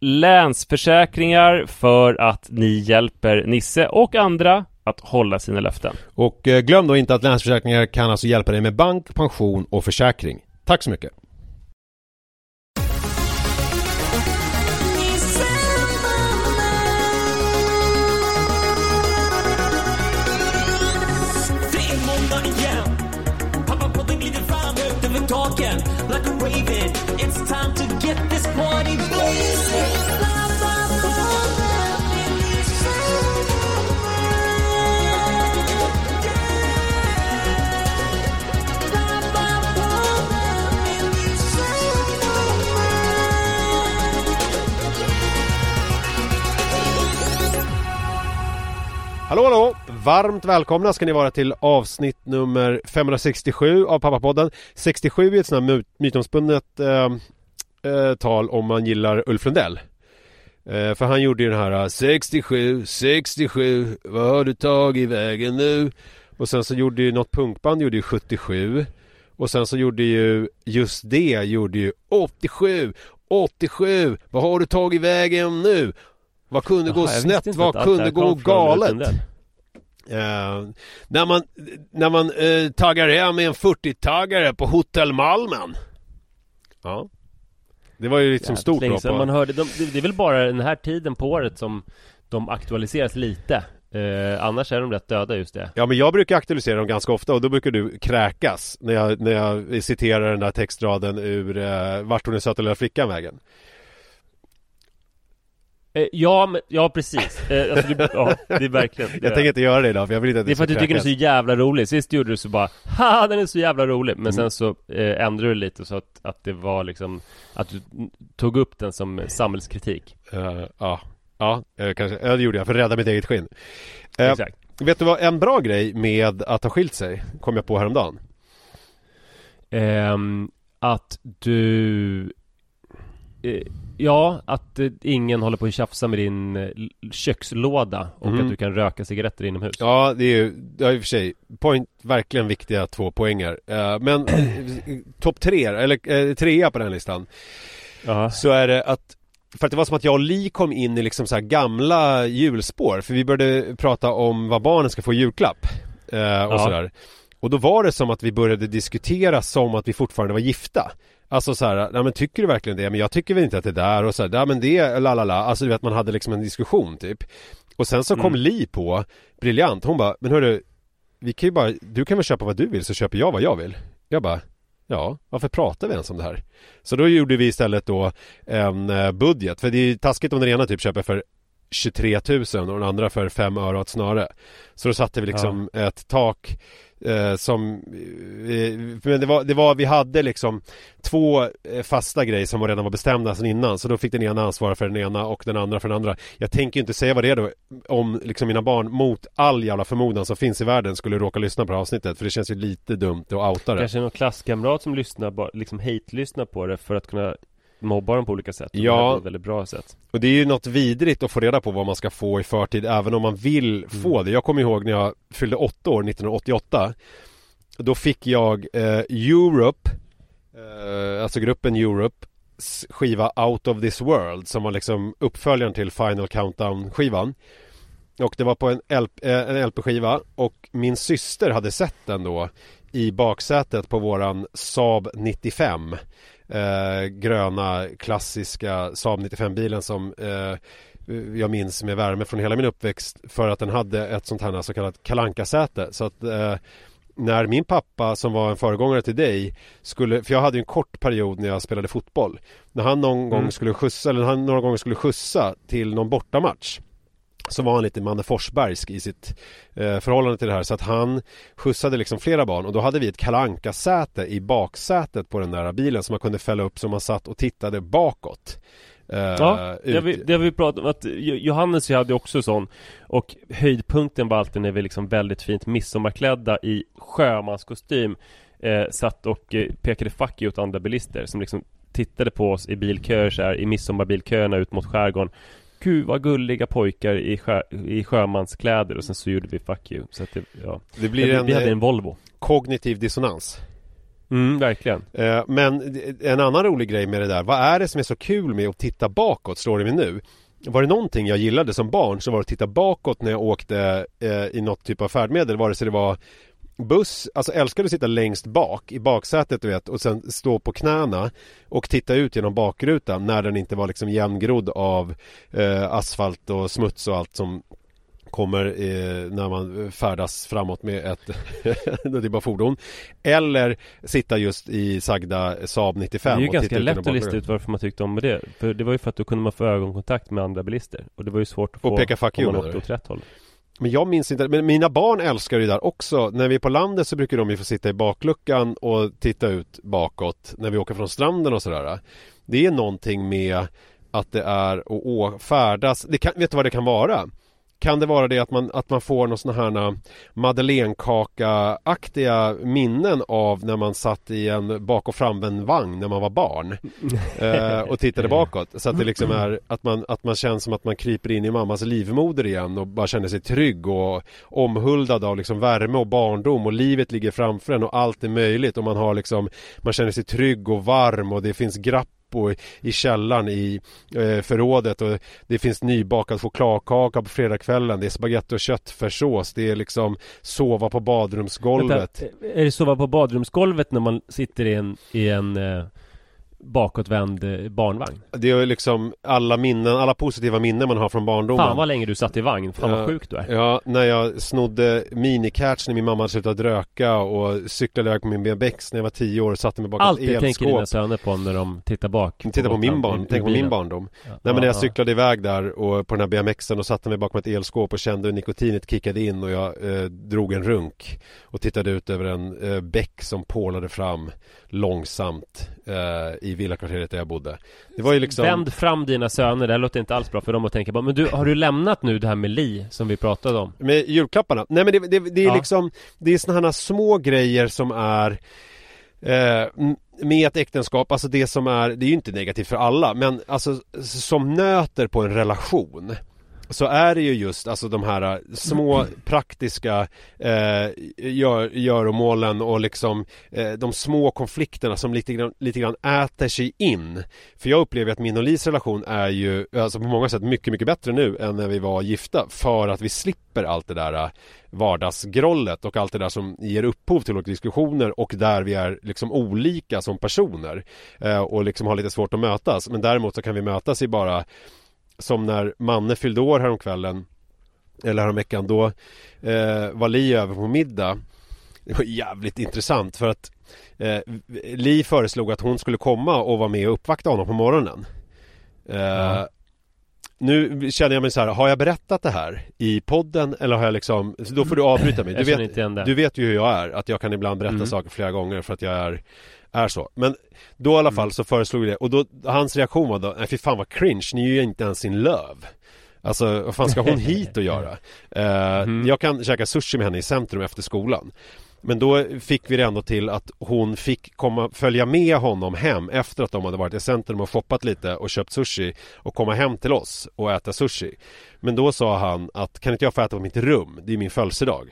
Länsförsäkringar för att ni hjälper Nisse och andra att hålla sina löften. Och eh, glöm då inte att Länsförsäkringar kan alltså hjälpa dig med bank, pension och försäkring. Tack så mycket! Hallå hallå! Varmt välkomna ska ni vara till avsnitt nummer 567 av Pappapodden 67 är ett sånt här mytomspunnet eh, eh, tal om man gillar Ulf Lundell eh, För han gjorde ju den här eh, 67, 67, vad har du tagit vägen nu? Och sen så gjorde ju något punkband gjorde ju 77 Och sen så gjorde ju just det gjorde ju 87, 87, vad har du tagit vägen nu? Vad kunde gå jag visste snett? Vad kunde gå galet? Eh, när man, när man eh, taggar hem med en 40-taggare på Hotell Malmen. Ja. Det var ju liksom stort då på... man hörde, de, det, är väl bara den här tiden på året som de aktualiseras lite eh, Annars är de rätt döda just det Ja men jag brukar aktualisera dem ganska ofta och då brukar du kräkas när jag, när jag citerar den där textraden ur eh, Vart tog den söta lilla flickan vägen? Eh, Ja, men, ja precis. Eh, alltså, det, ja, det är verkligen Jag tänker inte göra det idag för jag vill inte att Det är för att du tycker den är så jävla rolig. Sist gjorde du så bara Haha den är så jävla rolig. Men Mm. sen så eh, ändrade du lite så att, att det var liksom Att du tog upp den som samhällskritik. Eh, ja, ja eh, kanske, ja, det gjorde jag för att rädda mitt eget skinn. Eh, Exakt. vet du vad en bra grej med att ha skilt sig kom jag på häromdagen? Ehm, Att du eh, Ja, att eh, ingen håller på att tjafsa med din eh, kökslåda och Mhm. att du kan röka cigaretter inomhus Ja, det är ju, är i och för sig, point, verkligen viktiga två poänger. Eh, men eh, topp tre, eller eh, trea på den listan, Ja, så är det att för att det var som att jag och Li kom in i liksom så här gamla julspår, för vi började prata om vad barnen ska få i julklapp. Eh, och Ja. sådär. Och då var det som att vi började diskutera som att vi fortfarande var gifta. Alltså så här, ja men tycker du verkligen det? Men jag tycker väl inte att det är där och så här, ja men det, la la la. Alltså du vet man hade liksom en diskussion typ. Och sen så kom Mm. Li på, briljant, hon bara, men hörru Vi kan ju bara, du kan väl köpa vad du vill så köper jag vad jag vill. Jag bara Ja, varför pratar vi ens om det här? Så då gjorde vi istället då en eh, budget. För det är ju taskigt om den ena typ köper för 23 000 och den andra för 5 öre och ett snöre. Så då satte vi liksom ett tak eh, som eh, Men det var, det var, vi hade liksom Två eh, fasta grejer som redan var bestämda sedan innan. Så då fick den ena ansvara för den ena och den andra för den andra. Jag tänker ju inte säga vad det är då Om liksom mina barn mot all jävla förmodan som finns i världen skulle råka lyssna på det här avsnittet. För det känns ju lite dumt att outa det. Kanske någon klasskamrat som lyssnar, bara, liksom hate-lyssnar på det för att kunna mobba dem på olika sätt Ja. Ett väldigt bra sätt Och det är ju något vidrigt att få reda på vad man ska få i förtid även om man vill få det. Jag kommer ihåg när jag fyllde åtta år 1988. Då fick jag eh, Europe, eh, alltså gruppen Europe, skiva Out of this world som var liksom uppföljaren till Final Countdown-skivan. Och det var på en, LP, eh, en LP-skiva och min syster hade sett den då i baksätet på våran Saab 95 eh, gröna klassiska Saab 95-bilen som eh, jag minns med värme från hela min uppväxt för att den hade ett sånt här så kallat kalankasäte. Så att eh, när min pappa som var en föregångare till dig skulle, för jag hade ju en kort period när jag spelade fotboll. När han någon gång skulle skjutsa, eller han några gånger skulle skjutsa till någon bortamatch så var han lite Manne Forsbergsk i sitt eh, förhållande till det här. Så att han skjutsade liksom flera barn och då hade vi ett kalanka säte i baksätet på den där bilen som man kunde fälla upp så man satt och tittade bakåt. Eh, Ja, det har, vi, det har vi pratat om. Att Jo- Johannes hade också sån. Och höjdpunkten var alltid när vi liksom väldigt fint midsommarklädda i sjömanskostym eh, Satt och eh, pekade fuck åt andra bilister som liksom tittade på oss i bilköer så här, i midsommarbilköerna ut mot skärgården Gud vad gulliga pojkar i, sjö, i sjömanskläder och sen så gjorde vi fuck you så att det, ja. det blir vi, en, vi hade eh, en Volvo kognitiv dissonans. Mm, verkligen Eh, Men en annan rolig grej med det där, vad är det som är så kul med att titta bakåt, slår det mig nu? Var det någonting jag gillade som barn så var det att titta bakåt när jag åkte eh, i något typ av färdmedel, vare sig det var buss, alltså älskade att sitta längst bak i baksätet du vet och sen stå på knäna och titta ut genom bakrutan när den inte var liksom jämngrodd av eh, asfalt och smuts och allt som kommer eh, när man färdas framåt med ett det är bara fordon eller sitta just i sagda Saab 95 Det är ju och ganska lätt att lista ut varför man tyckte om det För det var ju för att då kunde man få ögonkontakt med andra bilister Och det var ju svårt att Och få peka fuck om you, man åkte du? åt rätt håll men jag minns inte, men mina barn älskar det där också. När vi är på landet så brukar de ju få sitta i bakluckan och titta ut bakåt när vi åker från stranden och sådär. Det är någonting med att det är att färdas, det kan, vet du vad det kan vara? Kan det vara det att man, att man får någon sån här madeleinekaka-aktiga minnen av när man satt i en bak och framvänd vagn när man var barn? Eh, och tittade bakåt. Så att det liksom är att man, att man känns som att man kryper in i mammas livmoder igen och bara känner sig trygg och omhuldad av liksom värme och barndom och livet ligger framför en och allt är möjligt och man har liksom man känner sig trygg och varm och det finns grapp och i källaren i eh, förrådet och det finns nybakad chokladkaka på fredagskvällen. Det är spagetti och köttfärssås. Det är liksom sova på badrumsgolvet. Vänta, är det sova på badrumsgolvet när man sitter i en, i en eh, bakåtvänd eh, barnvagn? Det är liksom alla minnen, alla positiva minnen man har från barndomen. Fan vad länge du satt i vagn, fan Ja. vad sjuk du är Ja, när jag snodde minicatch när min mamma hade slutat röka och cyklade iväg på min BMX när jag var tio år och satte mig bakom Alltid ett tänker dina elskåp. söner på när de tittar bak Titta på min barn, tänk på min barndom. Nej men när jag cyklade iväg där och på den här BMXen och satte mig bakom ett elskåp och kände hur nikotinet kickade in och jag eh, drog en runk och tittade ut över en eh, bäck som pålade fram långsamt eh, i villakvarteret där jag bodde. Det var ju liksom Vänd fram dina söner, det här låter inte alls bra för dem att tänka på Men du, har du lämnat nu det här med Li som vi pratade om? Med julklapparna? Nej men det, det, det är Ja. liksom Det är såna här små grejer som är eh, Med ett äktenskap, alltså det som är Det är ju inte negativt för alla men alltså Som nöter på en relation så är det ju just alltså de här äh, små praktiska eh, gör, göromålen och liksom eh, de små konflikterna som lite grann, lite grann äter sig in. För jag upplever att min och Lis relation är ju alltså på många sätt mycket, mycket bättre nu än när vi var gifta för att vi slipper allt det där vardagsgrollet och allt det där som ger upphov till olika diskussioner och där vi är liksom olika som personer eh, och liksom har lite svårt att mötas. Men däremot så kan vi mötas i bara som när Manne fyllde år häromkvällen eller häromveckan då eh, var Li över på middag Det var jävligt intressant för att eh, Li föreslog att hon skulle komma och vara med och uppvakta honom på morgonen eh, Ja. Nu känner jag mig så här, har jag berättat det här i podden eller har jag liksom, då får du avbryta mig. Du vet, du vet ju hur jag är, att jag kan ibland berätta Mm. saker flera gånger för att jag är, är så. Men då i alla fall så föreslog vi det och då, hans reaktion var då, nej fy fan vad cringe, ni är ju inte ens sin löv. Alltså vad fan ska hon hit och göra? Eh, Mhm. Jag kan käka sushi med henne i centrum efter skolan. Men då fick vi det ändå till att hon fick komma, följa med honom hem efter att de hade varit i centrum och shoppat lite och köpt sushi och komma hem till oss och äta sushi. Men då sa han att kan inte jag få äta på mitt rum? Det är min födelsedag.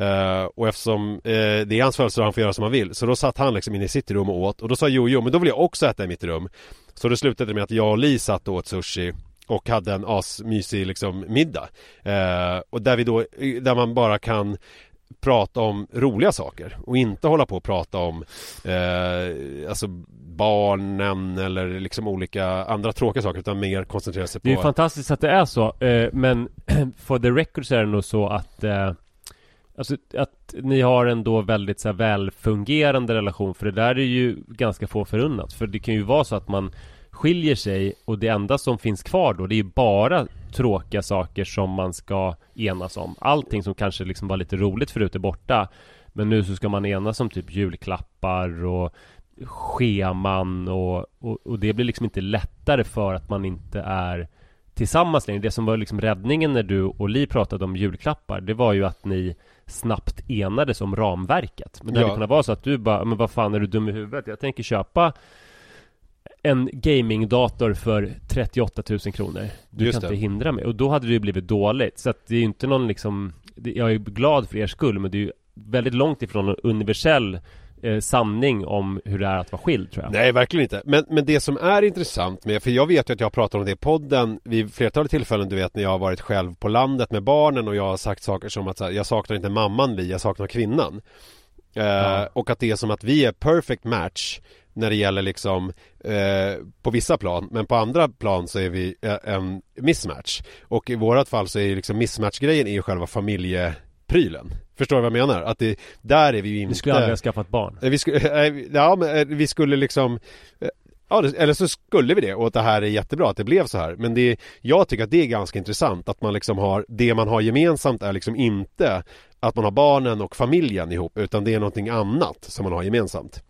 Uh, och eftersom uh, det är hans födelsedag han får göra som han vill Så då satt han liksom inne i sitt rum och åt Och då sa Jojo, men då vill jag också äta i mitt rum Så det slutade med att jag och Li satt och åt sushi och hade en asmysig liksom middag eh, Och där vi då, eh, där man bara kan prata om roliga saker och inte hålla på och prata om eh, alltså barnen eller liksom olika andra tråkiga saker utan mer koncentrera sig på Det är ju fantastiskt att det är så, eh, men for the record så är det nog så att eh, Alltså att ni har en då väldigt så här, välfungerande relation För det där är ju ganska få förunnat. För det kan ju vara så att man skiljer sig och det enda som finns kvar då Det är ju bara tråkiga saker som man ska enas om Allting som kanske liksom var lite roligt förut är borta Men nu så ska man enas om typ julklappar och scheman och, och, och det blir liksom inte lättare för att man inte är tillsammans längre. Det som var liksom räddningen när du och Li pratade om julklappar, det var ju att ni snabbt enades om ramverket. Men det Ja. hade kunnat vara så att du bara, men vad fan är du dum i huvudet? Jag tänker köpa en gamingdator för 38 000 kronor. Du Just kan det. inte hindra mig. Och då hade det ju blivit dåligt. Så att det är ju inte någon liksom, jag är glad för er skull, men det är ju väldigt långt ifrån en universell eh, sanning om hur det är att vara skild tror jag. Nej, verkligen inte. Men, men det som är intressant med, för jag vet ju att jag pratar om det i podden vid flertalet tillfällen, du vet när jag har varit själv på landet med barnen och jag har sagt saker som att här, jag saknar inte mamman Li, jag saknar kvinnan. Eh, Ja. Och att det är som att vi är perfect match när det gäller liksom eh, på vissa plan, men på andra plan så är vi eh, en mismatch. Och i vårat fall så är ju liksom mismatch-grejen är ju själva familjeprylen. Förstår du vad jag menar? Att det, där är vi ju inte... Du skulle aldrig ha skaffat barn. Eh, Vi skulle, ja, men vi skulle liksom Ja, eller så skulle vi det och att det här är jättebra att det blev så här. Men det, jag tycker att det är ganska intressant att man liksom har, det man har gemensamt är liksom inte att man har barnen och familjen ihop utan det är någonting annat som man har gemensamt.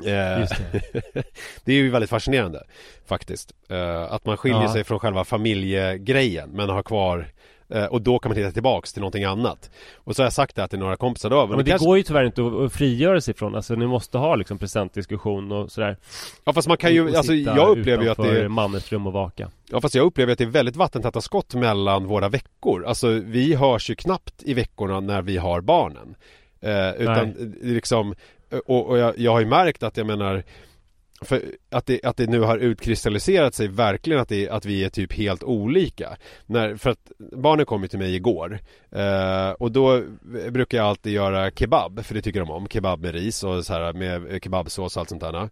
Eh, det. det är ju väldigt fascinerande faktiskt. Eh, att man skiljer Ja. sig från själva familjegrejen men har kvar eh, och då kan man hitta tillbaks till någonting annat. Och så har jag sagt det här till några kompisar då. Ja, men det kanske- går ju tyvärr inte att, frigöra sig från, alltså ni måste ha liksom presentdiskussion och sådär Ja fast man kan ju, Och alltså jag upplever ju att det är mannens rum och vaka Ja fast jag upplever att det är väldigt vattentäta skott mellan våra veckor Alltså vi hörs ju knappt i veckorna när vi har barnen eh, Utan Nej. liksom Och, och jag, jag har ju märkt att jag menar för att det, att det nu har utkristalliserat sig verkligen att, det, att vi är typ helt olika. När, För att barnen kom ju till mig igår eh, Och då brukar jag alltid göra kebab För det tycker de om, kebab med ris och så här med kebabsås och allt sånt där. Och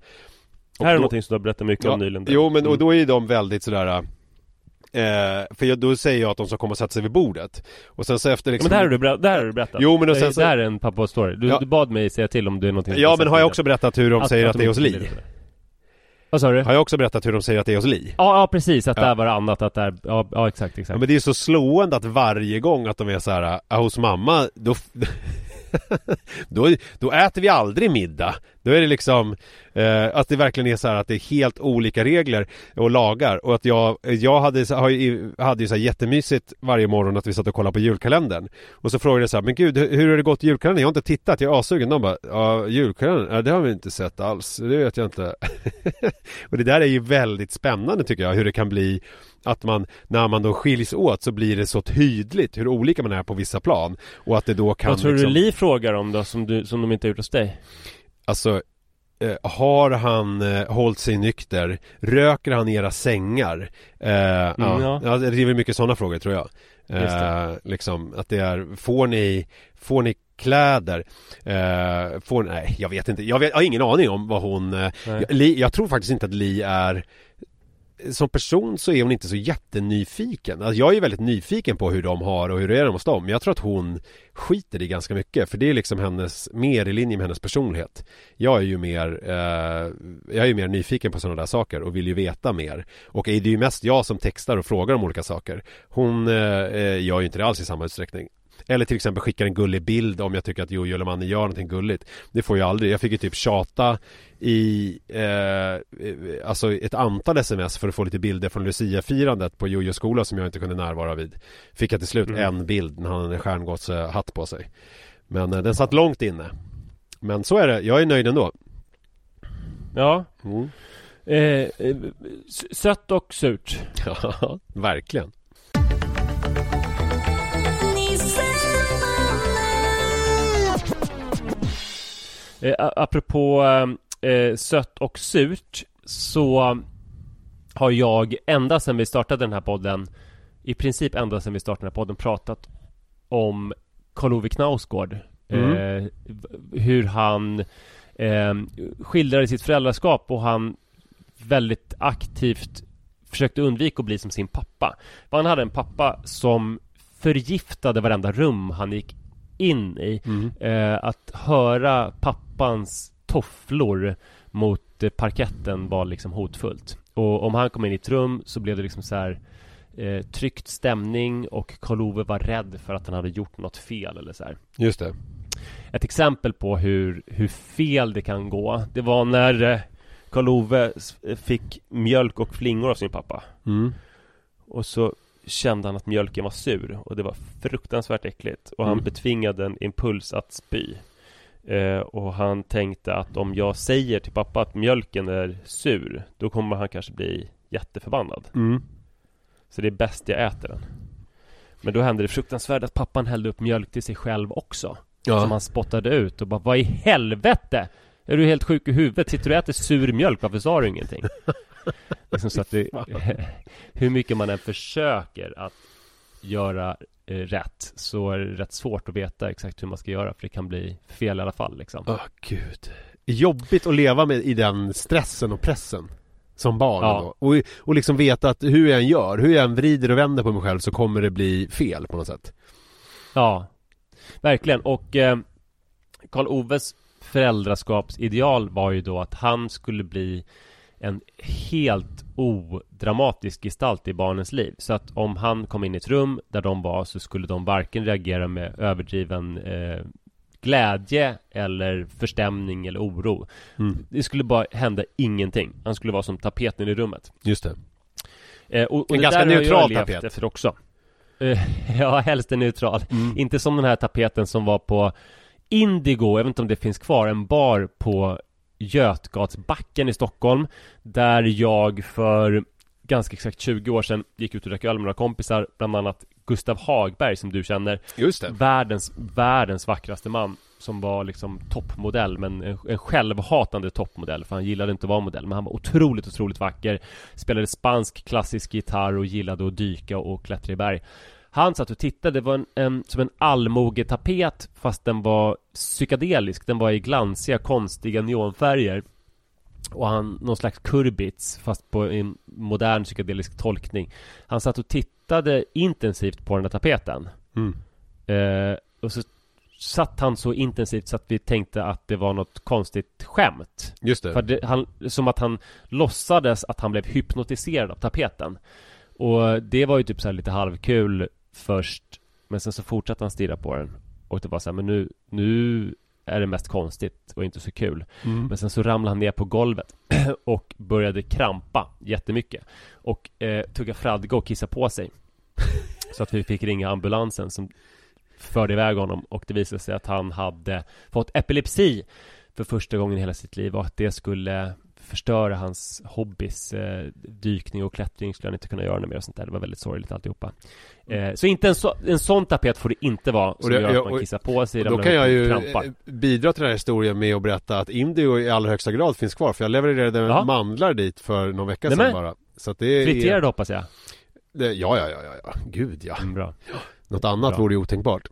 Här är då- någonting som du har berättat mycket om nyligen. Jo men och Mm. då är ju de väldigt sådär Eh, för jag, då säger jag att de ska komma och sätta sig vid bordet Och sen så efter Ja, liksom Men det här har du, ber- det här har du berättat Jo, men och sen det, så- det här är en pappa story du, Ja. du bad mig säga till om det är någonting Ja men har jag också berättat hur de säger att, det är hos de Li? Vad sa du? Har jag också berättat hur de säger att det är hos Li? Ja, ja precis, att Ja. där var det annat, att där, ja, ja exakt, exakt Ja, men det är så slående att varje gång att de är så här "Ah, hos mamma då, då, då äter vi aldrig middag Då är det liksom eh, Att det verkligen är så här att det är helt olika regler och lagar. Och att jag Jag hade, har ju, hade ju så här jättemysigt varje morgon att vi satt och kollade på julkalendern. Och så frågade jag så här, men gud hur har det gått i julkalendern? Jag har inte tittat, jag är assugen. De bara, ja julkalendern, ja, det har vi inte sett alls. Det vet jag inte. Och det där är ju väldigt spännande tycker jag hur det kan bli Att man, när man då skiljs åt så blir det så tydligt hur olika man är på vissa plan. Och att det då kan Vad tror liksom, du Li frågar om då, som, du, som de inte har gjort hos dig? Alltså eh, har han eh, hållit sig nykter? Röker han i era sängar? Eh, ja. ja. ja, det är väl mycket sådana frågor tror jag eh, Liksom att det är, får ni, får ni kläder? Eh, får, nej jag vet inte, jag, vet, jag har ingen aning om vad hon eh, jag, Li, jag tror faktiskt inte att Li är som person så är hon inte så jättenyfiken. Alltså jag är ju väldigt nyfiken på hur de har och hur det är hos dem. Jag tror att hon skiter i ganska mycket. För det är liksom hennes, mer i linje med hennes personlighet. Jag är ju mer, eh, jag är ju mer nyfiken på sådana där saker och vill ju veta mer. Och det är ju mest jag som textar och frågar om olika saker. Hon eh, eh gör ju inte det alls i samma utsträckning. Eller till exempel skickar en gullig bild om jag tycker att Jojo eller Manne gör någonting gulligt. Det får jag aldrig. Jag fick ju typ tjata i eh, alltså ett antal sms för att få lite bilder från Lucia-firandet på Jojo skola som jag inte kunde närvara vid. Fick jag till slut Mm. en bild när han hade en stjärngosse-hatt på sig. Men eh, den satt långt inne. Men så är det. Jag är nöjd ändå. Ja, Mm. eh, eh, sött och surt Ja, verkligen. Eh, Apropå eh, sött och surt Så har jag ända sedan vi startade den här podden I princip ända sedan vi startade den här podden pratat om Karl Ove Knausgård Mm. eh, Hur han eh, skildrade sitt föräldraskap och han väldigt aktivt försökte undvika att bli som sin pappa. För han hade en pappa som förgiftade varenda rum han gick in i. Mm. Eh, att höra pappans tofflor mot eh, parketten var liksom hotfullt. Och om han kom in i ett rum så blev det liksom så här eh, tryckt stämning och Karl-Ove var rädd för att han hade gjort något fel eller så här. Just det. Ett exempel på hur, hur fel det kan gå Det var när eh, Karl-Ove fick mjölk och flingor av sin pappa Mm. Och så kände han att mjölken var sur och det var fruktansvärt äckligt Och han Mm. betvingade en impuls att spy eh, Och han tänkte att om jag säger till pappa att mjölken är sur Då kommer han kanske bli jätteförbannad Mm. Så det är bäst jag äter den Men då hände det fruktansvärt att pappan hällde upp mjölk till sig själv också som Ja. han spottade ut och bara Vad i helvete? Är du helt sjuk i huvudet? Sitter du och äter sur mjölk? Varför sa du ingenting? liksom så att det, hur mycket man än försöker att göra eh, rätt så är det rätt svårt att veta exakt hur man ska göra för det kan bli fel i alla fall liksom. Åh gud Jobbigt att leva med i den stressen och pressen Som barn Ja. då. och, och liksom veta att hur jag än gör, hur jag än vrider och vänder på mig själv så kommer det bli fel på något sätt Ja, verkligen. Och eh, Karl Oves föräldraskapsideal var ju då att han skulle bli en helt odramatisk gestalt i barnens liv. Så att om han kom in i ett rum där de var så skulle de varken reagera med överdriven eh, glädje eller förstämning eller oro. mm. Det skulle bara hända ingenting. Han skulle vara som tapeten i rummet. Just det Eh, och, och En ganska neutral tapet. efter också. Eh, ja, helst en neutral. Mm. Inte som den här tapeten som var på Indigo, jag vet inte om det finns kvar, en bar på Götgatsbacken i Stockholm Där jag för ganska exakt 20 år sedan gick ut och drack öl med några kompisar Bland annat Gustav Hagberg som du känner. Just det. Världens, världens vackraste man Som var liksom toppmodell men en, en självhatande toppmodell För han gillade inte att vara modell Men han var otroligt, otroligt vacker. Spelade spansk klassisk gitarr och gillade att dyka och klättra i berg Han satt och tittade, det var en, en, som en allmogetapet Fast den var psykedelisk Den var i glansiga, konstiga neonfärger och han, någon slags kurbits fast på en modern psykedelisk tolkning Han satt och tittade intensivt på den där tapeten mm. Eh, och så satt han så intensivt så att vi tänkte att det var något konstigt skämt. Just det För det, han, som att han låtsades att han blev hypnotiserad av tapeten. Och det var ju typ så lite halvkul först. Men sen så fortsatte han stirra på den. Och det var så här, men nu, nu är det mest konstigt och inte så kul. mm. Men sen så ramlade han ner på golvet och började krampa jättemycket. Och eh, tugga fradga och kissa på sig. Så att vi fick ringa ambulansen som förde iväg honom och det visade sig att han hade fått epilepsi för första gången i hela sitt liv och att det skulle förstöra hans hobbys eh, Dykning och klättring skulle han inte kunna göra något mer och sånt där. Det var väldigt sorgligt alltihopa. Eh, Så inte en, så, en sån tapet får det inte vara Som det- gör att man och- kissar på sig Då kan jag och ju krampar. eh, bidra till den här historien med att berätta att Indigo i allra högsta grad finns kvar För jag levererade Ja. mandlar dit för någon vecka Nej, sedan bara. Så att det är Friterad hoppas jag. Det, ja, ja, ja, ja, ja, gud ja. Mm, Bra. Något annat Bra. vore ju otänkbart.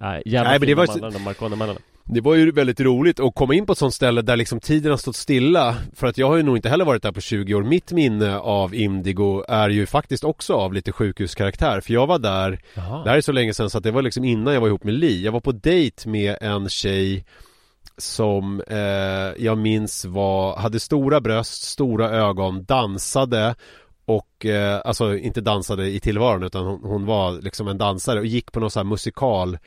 Nej, jävla Nej, men det var- mandlar, de Marconi-mandlarna Det var ju väldigt roligt att komma in på ett sånt ställe där liksom tiden har stått stilla För att jag har ju nog inte heller varit där på 20 år Mitt minne av Indigo är ju faktiskt också av lite sjukhuskaraktär För jag var där Jaha. Det här är så länge sedan så att det var liksom innan jag var ihop med Li Jag var på dejt med en tjej Som eh, jag minns var, hade stora bröst, stora ögon, dansade och eh, alltså inte dansade i tillvaron utan hon, hon var liksom en dansare och gick på någon sån här musikal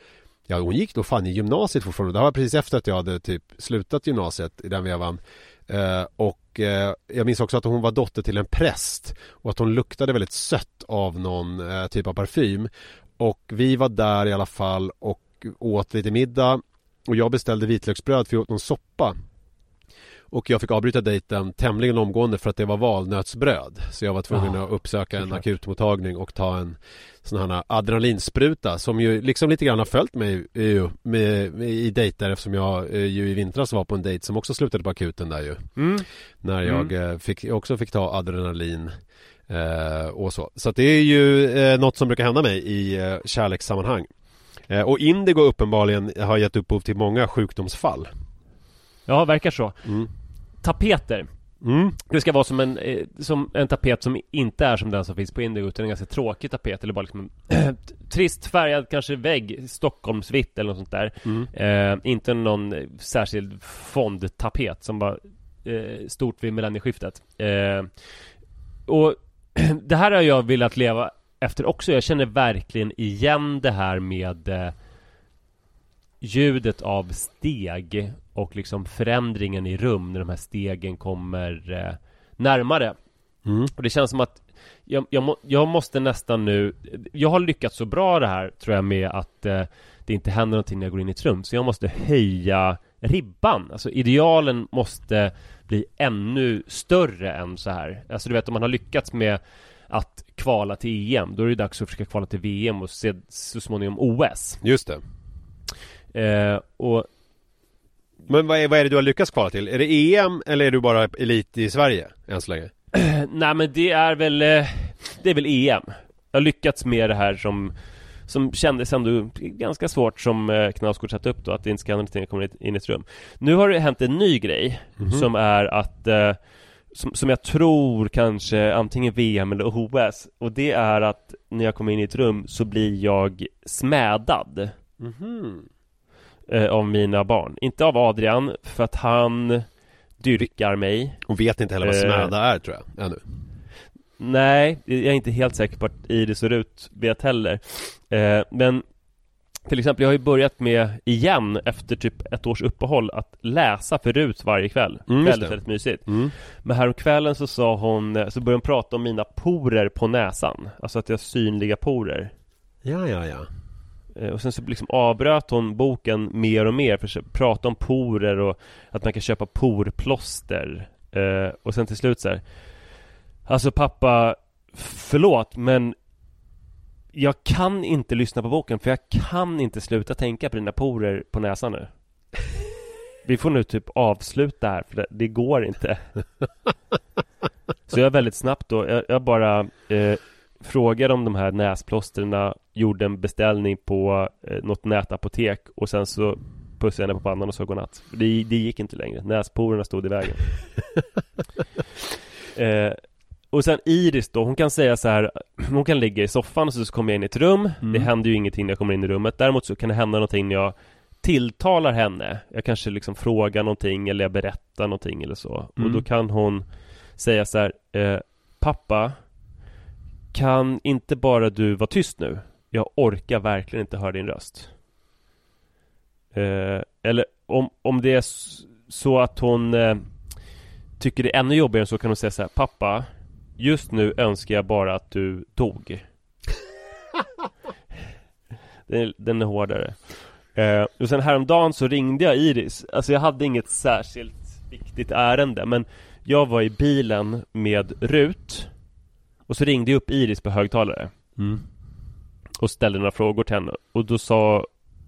Ja hon gick då fan i gymnasiet fortfarande. Det här var precis efter att jag hade typ slutat gymnasiet i den vevan. Eh, Och eh, jag minns också att hon var dotter till en präst Och att hon luktade väldigt sött av någon eh, typ av parfym. Och vi var där i alla fall och åt lite middag. Och jag beställde vitlöksbröd för jag åt någon soppa och jag fick avbryta dejten tämligen omgående för att det var valnötsbröd. Så jag var tvungen Ja, att uppsöka en akutmottagning och ta en sån här adrenalinspruta Som ju liksom lite grann har följt mig ju, med, med, i dejter Eftersom jag eh, ju i vintras var på en dejt som också slutade på akuten där ju. Mm. När jag eh, fick, också fick ta adrenalin eh, och så. Så det är ju eh, något som brukar hända mig i eh, kärlekssammanhang. Eh, Och Indigo uppenbarligen har gett upphov till många sjukdomsfall. Ja, verkar så. Mm. Tapeter. Mm. Det ska vara som en, eh, som en tapet som inte är som den som finns på Indigo utan en ganska tråkig tapet eller bara liksom en trist färgad kanske vägg Stockholmsvitt eller något sånt där. Mm. eh, Inte någon särskild fondtapet som var eh, stort vid millennieskiftet. Eh, Och det här har jag velat leva efter också. Jag känner verkligen igen det här med eh, Ljudet av steg och liksom förändringen i rum när de här stegen kommer eh, närmare. Mm. och det känns som att jag, jag, må, jag måste nästan nu Jag har lyckats så bra det här tror jag med att eh, det inte händer någonting när jag går in i ett rum. Så jag måste höja ribban. Alltså idealen måste bli ännu större än så här. Alltså du vet om man har lyckats med att kvala till EM Då är det dags att försöka kvala till VM och se, så småningom OS Just det. Eh, Och Men vad är, vad är det du har lyckats kvala till? Är det EM eller är du bara elit i Sverige än så länge? Nej men det är väl eh, Det är väl EM Jag har lyckats med det här som Som kändes ändå ganska svårt som eh, Knausgård satte upp då Att det inte ska hända jag kommer in i ett rum Nu har det hänt en ny grej Som är att eh, som, som jag tror kanske antingen VM eller OS Och det är att när jag kommer in i ett rum så blir jag smädad Mhm. Eh, Av mina barn. Inte av Adrian för att han Dyrkar mig. Och vet inte heller vad Eh. smäda är tror jag, ännu. Nej, jag är inte helt säker på att Iris och Rut vet heller. Eh, Men Till exempel, jag har ju börjat med igen efter typ ett års uppehåll att läsa för Rut varje kväll. Mm, Väldigt, det. väldigt mysigt. Mm. Men häromkvällen så sa hon, så började hon prata om mina porer på näsan. Alltså att jag har synliga porer. Ja, ja, ja Och sen så liksom avbröt hon boken mer och mer för att prata om porer och att man kan köpa porplåster. Eh, Och sen till slut så här. Alltså pappa Förlåt men Jag kan inte lyssna på boken för jag kan inte sluta tänka på dina porer på näsan nu. Vi får nu typ avsluta här för det, det går inte. Så jag väldigt snabbt då, jag, jag bara eh, Frågade om de här näsplåsterna Gjorde en beställning på eh, något nätapotek Och sen så Pussade jag henne på pannan och sa godnatt. Det, det gick inte längre, näsporerna stod i vägen. Eh, Och sen Iris då, hon kan säga så här Hon kan ligga i soffan och så kommer jag in i ett rum. Det händer ju ingenting när jag kommer in i rummet. Däremot så kan det hända någonting när jag Tilltalar henne. Jag kanske liksom frågar någonting eller jag berättar någonting eller så. Och Mm. då kan hon Säga så här eh, Pappa kan inte bara du vara tyst nu? Jag orkar verkligen inte höra din röst. Eh, Eller om, om det är så att hon eh, Tycker det är ännu jobbigare så kan hon säga så här Pappa Just nu önskar jag bara att du dog. Den, är- den är hårdare. Eh, Och sen häromdagen så ringde jag Iris. Alltså jag hade inget särskilt viktigt ärende men jag var i bilen med Rut och så ringde jag upp Iris på högtalare Mm. och ställde några frågor till henne och då sa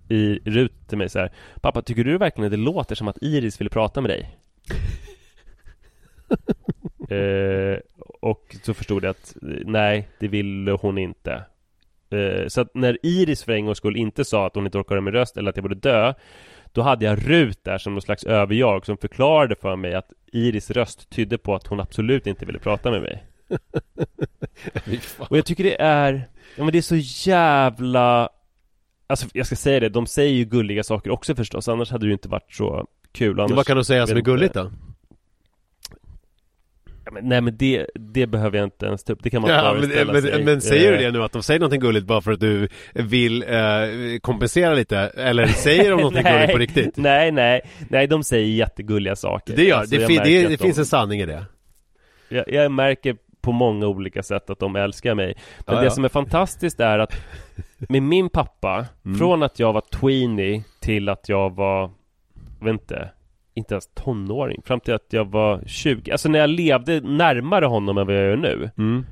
i Rut till mig så här Pappa, tycker du verkligen att det låter som att Iris ville prata med dig? eh, och så förstod jag att nej, det ville hon inte eh, Så att när Iris för en gångs skull inte sa att hon inte orkade med röst eller att jag borde dö Då hade jag Rut där som någon slags överjag som förklarade för mig att Iris röst tydde på att hon absolut inte ville prata med mig. Och jag tycker det är Ja men det är så jävla Alltså jag ska säga det, de säger ju gulliga saker också förstås Annars hade det ju inte varit så kul annars, Vad kan du säga som är gulligt då? ja, men, Nej men det, det behöver jag inte ens ta upp Det kan man Ja, men, men, men säger du Eh, det nu att de säger någonting gulligt bara för att du vill eh, kompensera lite? Eller säger de någonting nej, gulligt på riktigt? Nej, nej, nej de säger jättegulliga saker Det gör, Alltså, det, det, det de- finns en sanning i det jag, jag märker på många olika sätt att de älskar mig Men Ja, det ja. som är fantastiskt är att Med min pappa Mm. Från att jag var tweenie till att jag var vet inte Inte ens tonåring Fram till att jag var 20 Alltså när jag levde närmare honom än vad jag gör nu mm.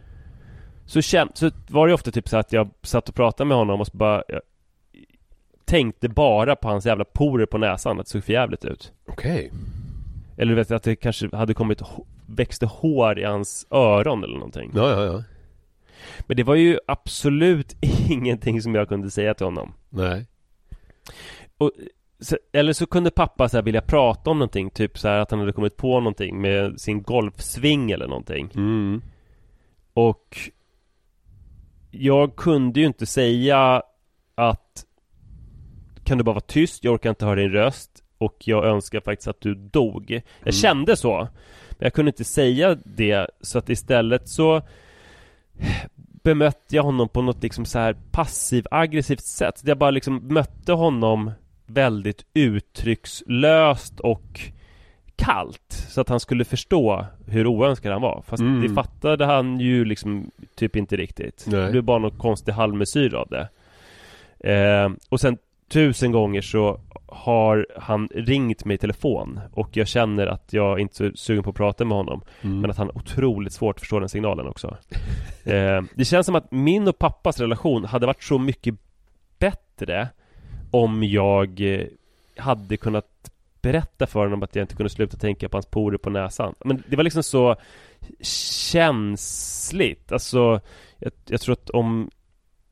Så, käm- så var det ofta typ så att jag satt och pratade med honom och så bara jag Tänkte bara på hans jävla porer på näsan Att det såg för jävligt ut Okej Eller du vet att det kanske hade kommit Växte hår i hans öron eller någonting. Ja, ja, ja. Men det var ju absolut ingenting som jag kunde säga till honom. Nej. Och, så, Eller så kunde pappa så här vilja prata om någonting Typ så här att han hade kommit på någonting med sin golfsving eller någonting. Mm. Och Jag kunde ju inte säga att Kan du bara vara tyst? Jag orkar inte höra din röst Och jag önskar faktiskt att du dog Jag Mm. kände så Men jag kunde inte säga det Så att istället så Bemötte jag honom på något liksom så här passiv-aggressivt sätt Jag bara liksom mötte honom Väldigt uttryckslöst och kallt Så att han skulle förstå hur oönskad han var Fast Mm. det fattade han ju liksom typ inte riktigt Nej. Det blev bara någon konstig halvmesyr av det eh, Och sen tusen gånger så har han ringt mig i telefon Och jag känner att jag inte är sugen på att prata med honom Mm. Men att han har otroligt svårt att förstå den signalen också. Eh, Det känns som att min och pappas relation hade varit så mycket bättre Om jag eh, hade kunnat berätta för honom att jag inte kunde sluta tänka på hans porer på näsan. Men det var liksom så känsligt. Alltså jag, jag tror att om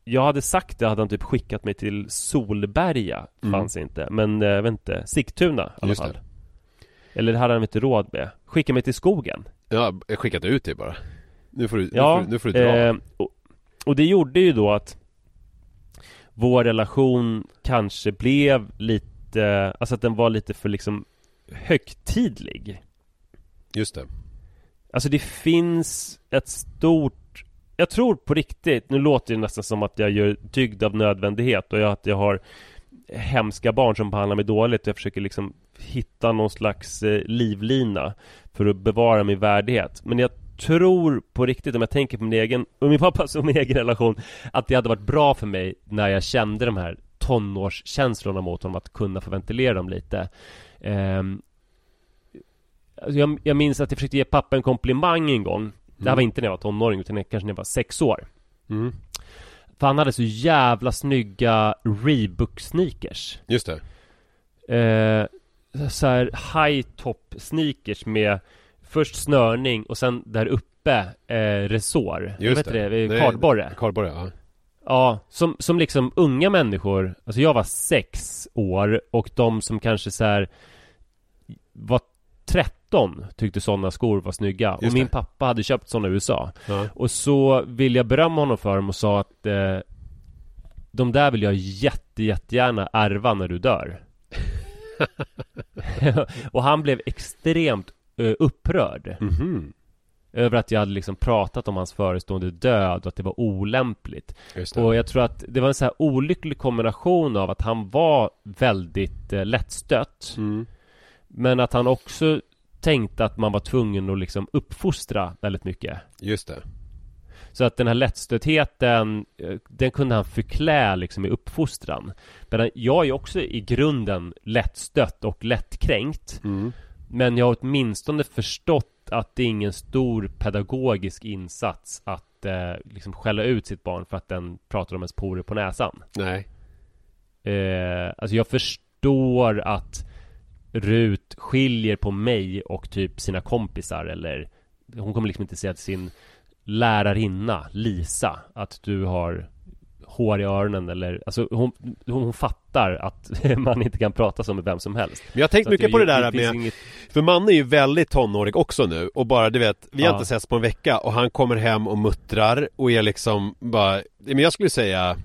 jag hade sagt det hade han typ skickat mig till Solberga Mm. Fanns inte. Men eh, jag vet inte Sigtuna i alla det. fall. Eller det hade han inte råd med. Skicka mig till skogen. Ja, jag skickat ut det bara. Nu får du, Ja, nu får, nu får du dra. eh, och, och det gjorde ju då att Vår relation kanske blev lite Alltså att den var lite för liksom Högtidlig. Just det. Alltså det finns ett stort jag tror på riktigt Nu låter det nästan som att jag gör dygd av nödvändighet och jag, att jag har Hemska barn som behandlar mig dåligt och jag försöker liksom Hitta någon slags eh, livlina För att bevara min värdighet. Men jag tror på riktigt om jag tänker på min egen Och min pappas och min egen relation Att det hade varit bra för mig När jag kände de här tonårskänslorna mot honom Att kunna få ventilera dem lite. Ehm, alltså jag, jag minns att jag försökte ge pappa en komplimang en gång. Det här var inte när jag var tonåring utan kanske när jag var sex år. Mm. För han hade så jävla snygga Reebok sneakers Just det. Eh, Så här high top sneakers med Först snörning och sen där uppe eh, resår. Just Vad heter det? Nej, Kardborre. Kardborre, ja. Ja, som, som liksom unga människor. Alltså jag var sex år och de som kanske så här Var 13 tyckte sådana skor var snygga Just Och min det. pappa hade köpt sådana i USA ja. Och så vill jag berömma honom för dem och sa att eh, De där vill jag jätte, jättegärna ärva när du dör Och han blev extremt eh, upprörd Mhm. Över att jag hade liksom pratat om hans förestående död och att det var olämpligt det Och jag tror att det var en så här olycklig kombination av att han var väldigt eh, lättstött mm. Men att han också tänkte att man var tvungen att liksom uppfostra väldigt mycket Just det Så att den här lättstötheten eh, Den kunde han förklä liksom i uppfostran Men jag är också i grunden lättstött och lättkränkt mm. Men jag har åtminstone förstått att det är ingen stor pedagogisk insats att eh, liksom skälla ut sitt barn för att den pratar om ens porer på näsan. Nej. Eh, alltså jag förstår att Rut skiljer på mig och typ sina kompisar eller Hon kommer liksom inte säga till sin lärarinna Lisa att du har hår i öronen eller alltså hon, hon, hon fattar att man inte kan prata så med vem som helst. Men jag har tänkt mycket på det där finns med inget- För Manne är ju väldigt tonårig också nu och bara du vet Vi har Ja. inte setts på en vecka och han kommer hem och muttrar och är liksom bara Men jag skulle säga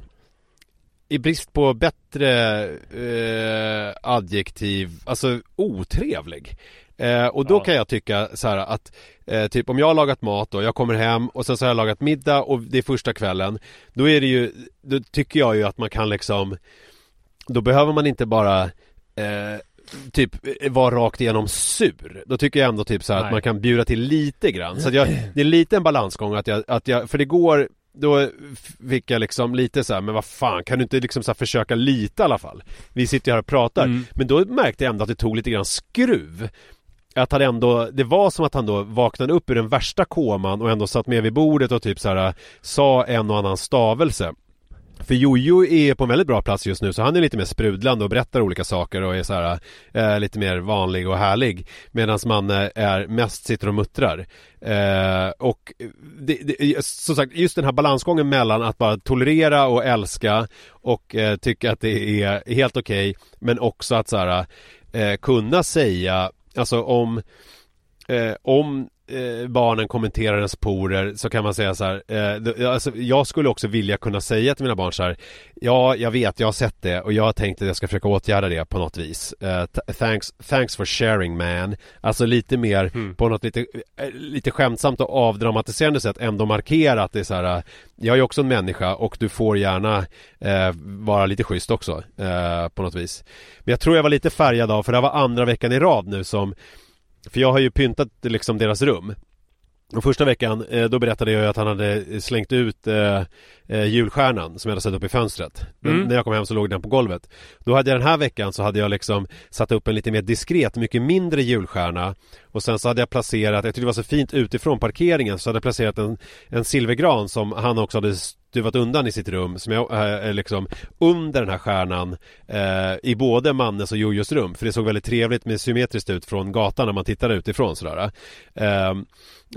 I brist på bättre eh, adjektiv Alltså otrevlig eh, Och då Ja. kan jag tycka så här att eh, Typ om jag har lagat mat och jag kommer hem och sen så har jag lagat middag och det är första kvällen Då är det ju Då tycker jag ju att man kan liksom Då behöver man inte bara eh, typ vara rakt igenom sur. Då tycker jag ändå typ så här att man kan bjuda till lite grann. Så att jag, det är lite en balansgång att jag, att jag, för det går då fick jag liksom lite så här, men vad fan, kan du inte liksom så försöka lite i alla fall? Vi sitter ju här och pratar. Mm. Men då märkte jag ändå att det tog lite grann skruv. Att han ändå, det var som att han då vaknade upp ur den värsta koman och ändå satt med vid bordet och typ så här sa en och annan stavelse. För Jojo är på en väldigt bra plats just nu så han är lite mer sprudlande och berättar olika saker och är så här eh, lite mer vanlig och härlig. Medan Manne är mest sitter och muttrar. Eh, och det, det, som sagt just den här balansgången mellan att bara tolerera och älska och eh, tycka att det är helt okej men också att så här eh, kunna säga alltså om eh, om eh, barnen kommenterar ens porer så kan man säga så här, eh, alltså, jag skulle också vilja kunna säga till mina barn så här, ja, jag vet, jag har sett det och jag har tänkt att jag ska försöka åtgärda det på något vis. Eh, thanks, thanks for sharing man. Alltså lite mer Mm. på något lite, eh, lite skämtsamt och avdramatiserande sätt ändå markera att det är så här, eh, jag är också en människa och du får gärna eh, vara lite schysst också på något vis. Men jag tror jag var lite färgad av, för det här var andra veckan i rad nu som för jag har ju pyntat liksom deras rum och första veckan, eh, då berättade jag att han hade slängt ut eh, eh, julstjärnan som jag hade satt upp i fönstret. Men Mm. när jag kom hem så låg den på golvet. Då hade jag den här veckan så hade jag liksom satt upp en lite mer diskret, mycket mindre julstjärna. Och sen så hade jag placerat, jag tyckte det var så fint utifrån parkeringen, så hade jag placerat en, en silvergran som han också hade stuvat undan i sitt rum som jag eh, är liksom under den här stjärnan eh, i både Mannes och Jojos rum. För det såg väldigt trevligt med symmetriskt ut från gatan när man tittade utifrån sådär eh,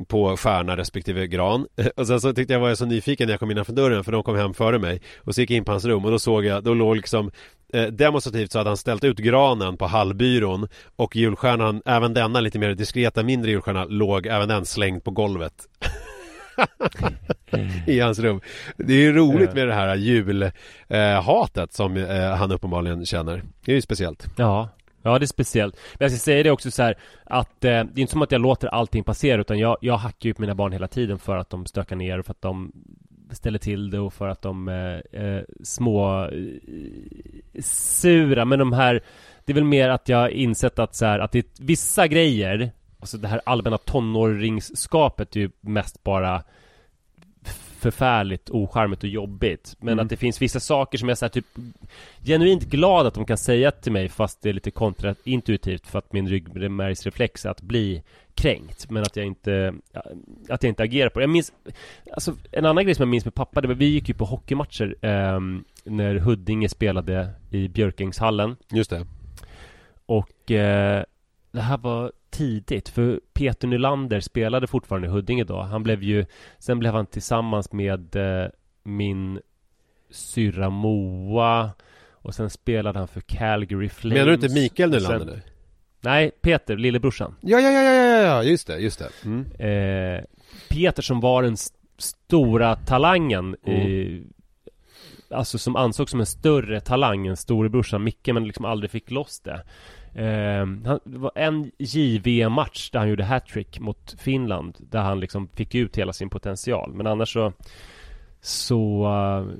på stjärna respektive gran. Och sen så tyckte jag var jag så nyfiken när jag kom innanför dörren för de kom hem före mig. Och så gick jag in på hans rum och då såg jag, då låg liksom eh, demonstrativt så hade han ställt ut granen på hallbyrån och julstjärnan, även denna lite mer diskreta mindre julstjärna låg även den slängd på golvet. i hans rum. Det är ju roligt med det här julhatet som eh, han uppenbarligen känner. Det är ju speciellt. Ja Ja det är speciellt Men jag ska säga det också så här Att eh, det är inte som att jag låter allting passera Utan jag, jag hackar ju upp mina barn hela tiden För att de stökar ner och för att de Ställer till det och för att de eh, eh, Små eh, Sura Men de här Det är väl mer att jag insett att så här Att det är vissa grejer Alltså det här allmänna tonåringsskapet är ju mest bara förfärligt ocharmigt och jobbigt Men Mm. att det finns vissa saker som jag är typ Genuint glad att de kan säga till mig fast det är lite kontraintuitivt för att min ryggmärgsreflex är att bli kränkt Men att jag inte Att jag inte agerar på det Jag minns Alltså en annan grej som jag minns med pappa det var, Vi gick ju på hockeymatcher ehm, När Huddinge spelade i Björkängshallen Just det. och eh, det här var tidigt för Peter Nylander spelade fortfarande i Huddinge då. Han blev ju Sen blev han tillsammans med eh, min syrra Moa och sen spelade han för Calgary Flames. Menar du inte Mikael Nylander nu? Nej, Peter, lillebrorsan. Ja, ja, ja, ja, ja, just det, just det. Mm. Eh, Peter som var den st- stora talangen i, Alltså som ansågs som en större talang än storebrorsan Micke men liksom aldrig fick loss det. Eh, han, Det var en JVM-match där han gjorde hattrick mot Finland Där han liksom fick ut hela sin potential. Men annars så Så eh,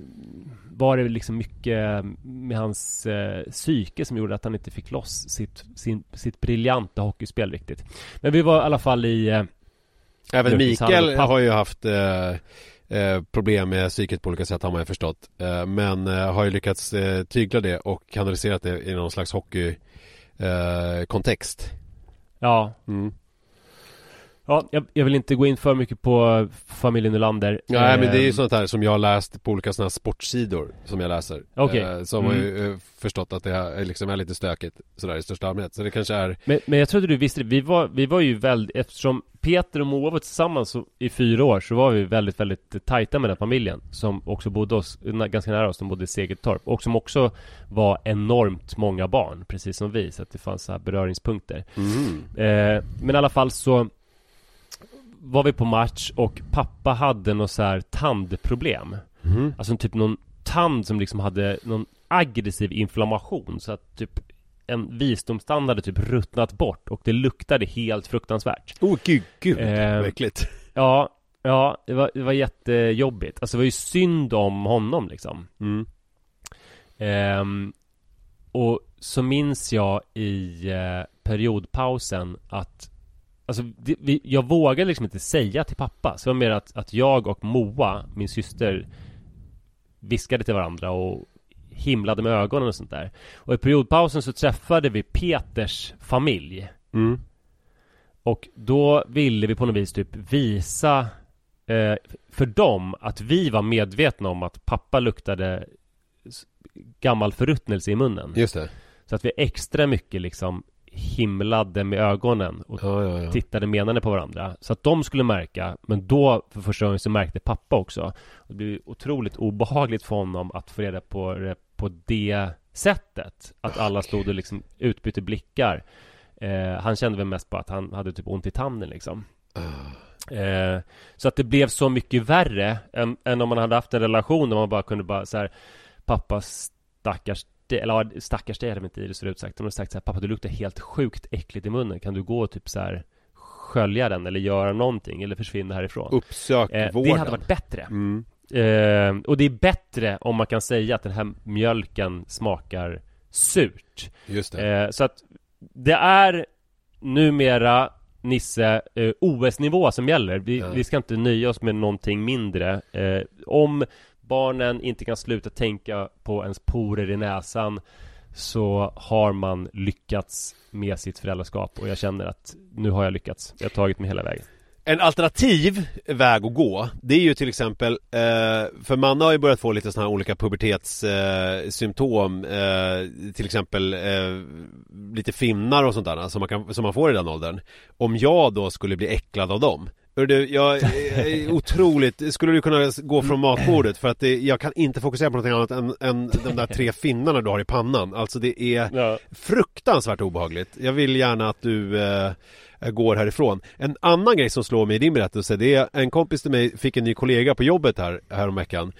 Var det liksom mycket med hans eh, psyke som gjorde att han inte fick loss sitt, sin, sitt briljanta hockeyspel riktigt. Men vi var i alla fall i eh, Även Mikael har ju haft eh, eh, problem med psyket på olika sätt har man ju förstått. Eh, men eh, har ju lyckats eh, tygla det och kanaliserat det i någon slags hockey eh. Ja, Mm. Ja jag, jag vill inte gå in för mycket på familjen Nylander Nej men det är ju Ehm, sånt här som jag har läst på olika sådana här sportsidor som jag läser. Okej. eh, Som Mm. har ju eh, förstått att det är, liksom är lite stökigt sådär i största allmänhet. Så det kanske är Men, men jag trodde du visste det, vi var, vi var ju väldigt, eftersom Peter och Moa var tillsammans i fyra år så var vi väldigt, väldigt tajta med den familjen Som också bodde oss, ganska nära oss, de bodde i Segeltorp Och som också var enormt många barn, precis som vi. Så att det fanns så här beröringspunkter. Mm. eh, Men i alla fall så Var vi på match och pappa hade något så här tandproblem Mm. Alltså typ någon tand som liksom hade någon aggressiv inflammation så att typ en visdomstand hade typ ruttnat bort och det luktade helt fruktansvärt. Oh gud, gud vad äckligt Ja, ja, det var, det var jättejobbigt. Alltså det var ju synd om honom liksom. mm. Ehm, och så minns jag i eh, periodpausen att Alltså det, vi, jag vågade liksom inte säga till pappa. Så det var mer att, att jag och Moa, min syster Viskade till varandra och himlade med ögonen och sånt där. Och i periodpausen så träffade vi Peters familj. Mm. Och då ville vi på något vis typ visa eh, För dem att vi var medvetna om att pappa luktade Gammal förruttnelse i munnen. Just det. Så att vi extra mycket liksom himlade med ögonen och Ja ja ja. tittade menande på varandra. Så att de skulle märka Men då för första gången så märkte pappa också. Det blev otroligt obehagligt för honom att få reda på det på det sättet. Att alla stod och liksom utbytte blickar. Eh, Han kände väl mest på att han hade typ ont i tanden liksom. Ah. eh, Så att det blev så mycket värre än, än om man hade haft en relation där man bara kunde bara så här Pappa stackars dig, eller ja, stackars dig hade vi inte i det så utsagt De hade sagt så här, pappa du luktar helt sjukt äckligt i munnen Kan du gå och typ så här Skölja den eller göra någonting eller försvinna härifrån Uppsök eh, vården Det hade varit bättre mm. eh, Och det är bättre om man kan säga att den här mjölken smakar surt Just det Eh, så att det är numera Nisse eh, OS-nivå som gäller. Vi, Ja. vi ska inte nöja oss med någonting mindre. Eh, om barnen inte kan sluta tänka på ens porer i näsan så har man lyckats med sitt föräldraskap och jag känner att nu har jag lyckats. Jag har tagit mig hela vägen. En alternativ väg att gå Det är ju till exempel eh, För Manna har ju börjat få lite sådana här olika pubertetssymptom eh, Till exempel eh, Lite finnar och sånt där som man, kan, som man får i den åldern. Om jag då skulle bli äcklad av dem. Du, jag är otroligt, skulle du kunna gå från matbordet? För att det, jag kan inte fokusera på något annat än, än de där tre finnarna du har i pannan. Alltså det är Ja. fruktansvärt obehagligt. Jag vill gärna att du eh, går härifrån En annan grej som slår mig i din berättelse Det är en kompis till mig fick en ny kollega på jobbet här häromveckan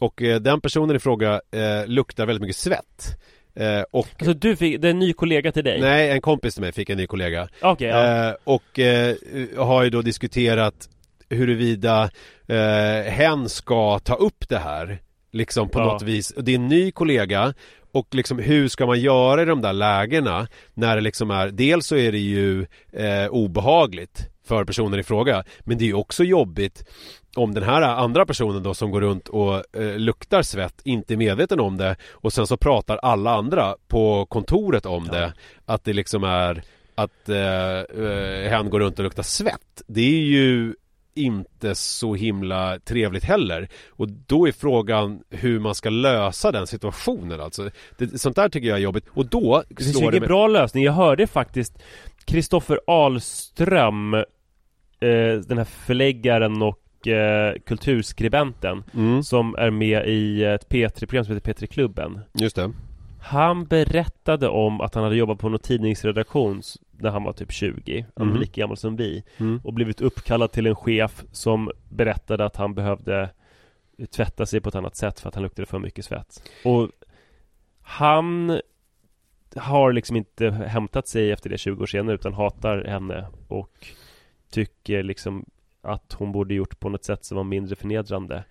Och eh, den personen i fråga eh, luktar väldigt mycket svett eh, Och Alltså du fick, det är en ny kollega till dig? Nej, en kompis till mig fick en ny kollega Okej, ja. Eh, och eh, har ju då diskuterat huruvida eh, hen ska ta upp det här Liksom på Ja. något vis. Det är en ny kollega och liksom hur ska man göra i de där lägena när det liksom är Dels så är det ju eh, obehagligt för personen i fråga Men det är ju också jobbigt om den här andra personen då som går runt och eh, luktar svett inte är medveten om det och sen så pratar alla andra på kontoret om det att det liksom är att eh, eh, hen går runt och luktar svett. Det är ju inte så himla trevligt heller. Och då är frågan hur man ska lösa den situationen alltså. Det, sånt där tycker jag är jobbigt. Och då Det finns ju slår det mig... bra lösning. Jag hörde faktiskt Kristoffer Ahlström eh, Den här förläggaren och eh, kulturskribenten Mm, Som är med i ett P3-program som heter P3-klubben just det. Han berättade om att han hade jobbat på någon tidningsredaktion När han var typ 20 Han var lika gammal som vi Mm. Och blivit uppkallad till en chef som berättade att han behövde Tvätta sig på ett annat sätt för att han luktade för mycket svett. Och Han Har liksom inte hämtat sig efter det 20 år senare utan hatar henne Och Tycker liksom Att hon borde gjort på något sätt som var mindre förnedrande.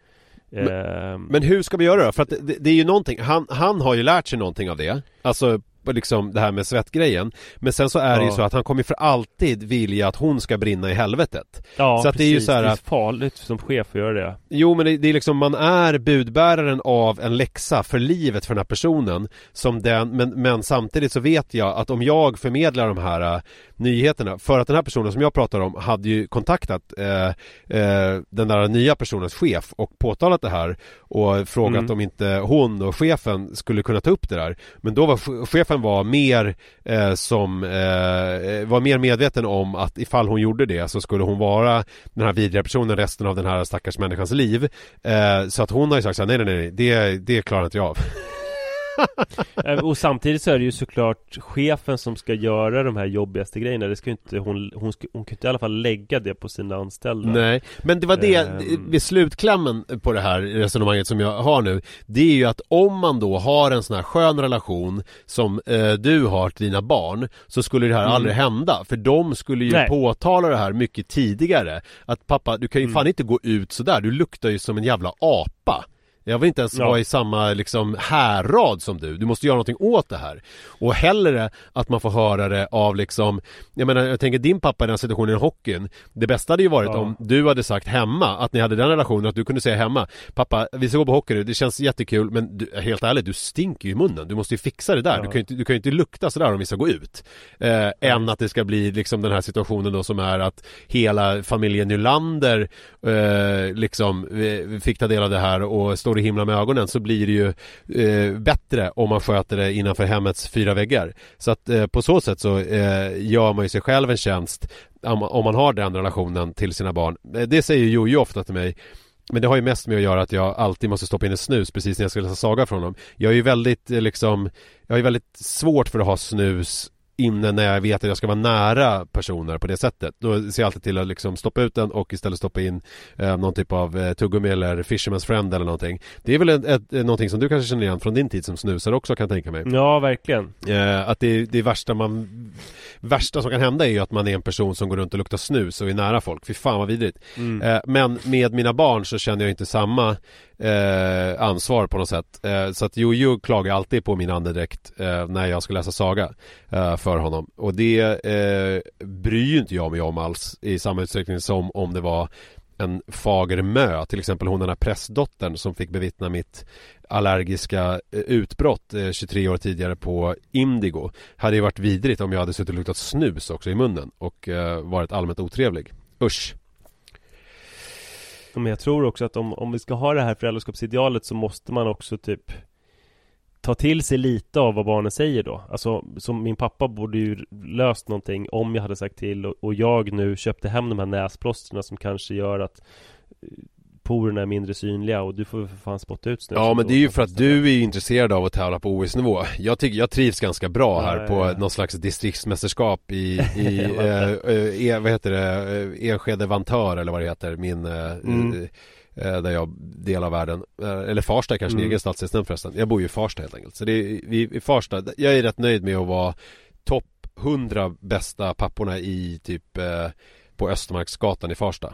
Ehm, Men hur ska vi göra då? För att det, det är ju någonting, han, han har ju lärt sig någonting av det. Alltså liksom det här med svettgrejen Men sen så är det ju Ja. så att han kommer för alltid vilja att hon ska brinna i helvetet Ja, Så att det är ju så här- det är farligt som chef att göra det. Jo men det, det är liksom, man är budbäraren av en läxa för livet för den här personen som den, men, men samtidigt så vet jag att om jag förmedlar de här nyheterna. För att den här personen som jag pratar om hade ju kontaktat eh, eh, den där nya personens chef och påtalat det här och frågat Mm. om inte hon och chefen skulle kunna ta upp det där. Men då var che- chefen var mer eh, som eh, var mer medveten om att ifall hon gjorde det så skulle hon vara den här vidriga personen resten av den här stackars människans liv. Eh, Så att hon har ju sagt så här, nej nej nej, det, det klarar inte jag av Och samtidigt så är det ju såklart chefen som ska göra de här jobbigaste grejerna. Det ska inte hon, hon, ska, hon kan inte i alla fall lägga det på sina anställda. Nej, men det var det, Ehm. vid slutklämmen på det här resonemanget som jag har nu Det är ju att om man då har en sån här skön relation som eh, du har till dina barn Så skulle det här Mm. aldrig hända För de skulle ju Nej. påtala det här mycket tidigare Att pappa, du kan ju Mm. fan inte gå ut sådär, du luktar ju som en jävla apa jag vill inte ens Ja. vara i samma liksom härrad som du, du måste göra någonting åt det här. Och hellre att man får höra det av liksom Jag menar, jag tänker din pappa i den situationen i hockeyn. Det bästa hade ju varit Ja. om du hade sagt hemma, att ni hade den relationen, att du kunde säga hemma Pappa, vi ska gå på hockey nu, det känns jättekul men du, helt ärligt, du stinker ju i munnen. Du måste ju fixa det där, Ja. du, kan ju inte, du kan inte lukta sådär om vi ska gå ut. Eh, Än att det ska bli liksom den här situationen då som är att hela familjen Nylander eh, liksom eh, fick ta del av det här och står och himlar med ögonen så blir det ju eh, bättre om man sköter det innanför hemmets fyra väggar. Så att eh, på så sätt så eh, gör man ju sig själv en tjänst om, om man har den relationen till sina barn. Eh, det säger Jojo ofta till mig men det har ju mest med att göra att jag alltid måste stoppa in en snus precis när jag ska läsa saga från dem. Jag är ju väldigt eh, liksom Jag har ju väldigt svårt för att ha snus inne när jag vet att jag ska vara nära personer på det sättet. Då ser jag alltid till att liksom stoppa ut den och istället stoppa in eh, någon typ av eh, tuggummi eller Fisherman's Friend eller någonting. Det är väl ett, ett, någonting som du kanske känner igen från din tid som snusare också kan jag tänka mig. Ja, verkligen. Eh, att det, det värsta man Värsta som kan hända är ju att man är en person som går runt och luktar snus och är nära folk. Fy fan vad vidrigt. Mm. Eh, men med mina barn så känner jag inte samma eh, ansvar på något sätt. Eh, så att Jojo klagar alltid på min andedräkt eh, när jag ska läsa saga eh, för honom. Och det eh, bryr ju inte jag mig om alls i samma utsträckning som om det var en fager mö, till exempel hon den här prästdottern som fick bevittna mitt allergiska eh, utbrott eh, 23 år tidigare på Indigo. Hade ju varit vidrigt om jag hade suttit och luktat snus också i munnen och eh, varit allmänt otrevlig. Usch. Men jag tror också att om, om vi ska ha det här föräldraskapsidealet så måste man också typ ta till sig lite av vad barnen säger då. Alltså, som min pappa borde ju löst någonting om jag hade sagt till och, och jag nu köpte hem de här näsplåstren som kanske gör att eh, porerna är mindre synliga och du får för fan spotta ut snus. Ja men det är ju för att du är intresserad av att tävla på OS-nivå Jag tycker, jag trivs ganska bra här Ja, på ja, ja. någon slags distriktsmästerskap i, i eh, eh, e, vad heter det, eh, Enskede Vantör eller vad det heter, min eh, Mm. Eh, där jag delar världen. Eh, Eller Farsta kanske, en Mm. egen stadsdelsnämnd förresten. Jag bor ju i Farsta helt enkelt. Så det är, vi, i Farsta, jag är rätt nöjd med att vara topp 100 bästa papporna i typ eh, på Östermarksgatan i Farsta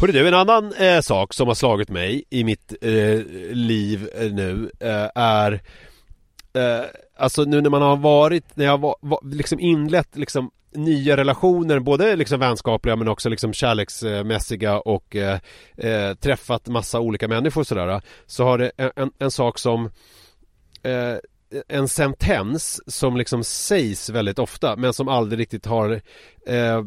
Hörru du, en annan eh, sak som har slagit mig i mitt eh, liv eh, nu eh, är eh, Alltså nu när man har varit, när jag var, var, liksom inlett liksom nya relationer, både liksom vänskapliga men också liksom kärleksmässiga och eh, eh, träffat massa olika människor sådär. Så har det en, en sak som eh, en sentens som liksom sägs väldigt ofta men som aldrig riktigt har eh,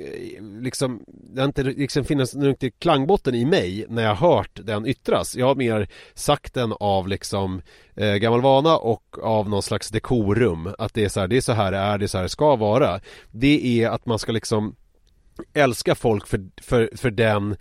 Eh, liksom, det har inte liksom finns någon riktig klangbotten i mig när jag hört den yttras. Jag har mer sagt den av liksom eh, gammal vana och av någon slags dekorum. Att det är så här, det är så här det är, det är så här det ska vara. Det är att man ska liksom älska folk för, för, för den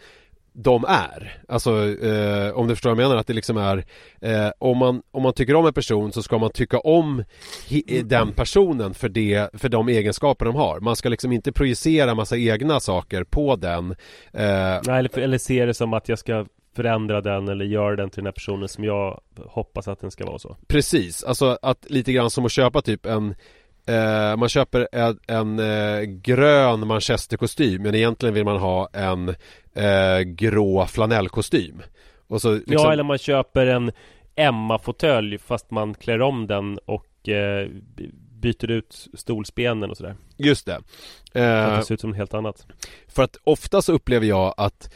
de är. Alltså eh, om du förstår vad jag menar att det liksom är eh, om, man, om man tycker om en person så ska man tycka om hi, den personen för, det, för de egenskaper de har. Man ska liksom inte projicera massa egna saker på den. Eh, Nej, eller, eller se det som att jag ska förändra den eller göra den till den här personen som jag hoppas att den ska vara så. Precis, alltså att lite grann som att köpa typ en Eh, man köper en, en eh, grön manchesterkostym men egentligen vill man ha en eh, grå flanellkostym. Och så liksom... Ja, eller man köper en Emma-fåtölj fast man klär om den och eh, byter ut stolsbenen och sådär. Just det. Att det ser ut som något helt annat. För att ofta så upplever jag att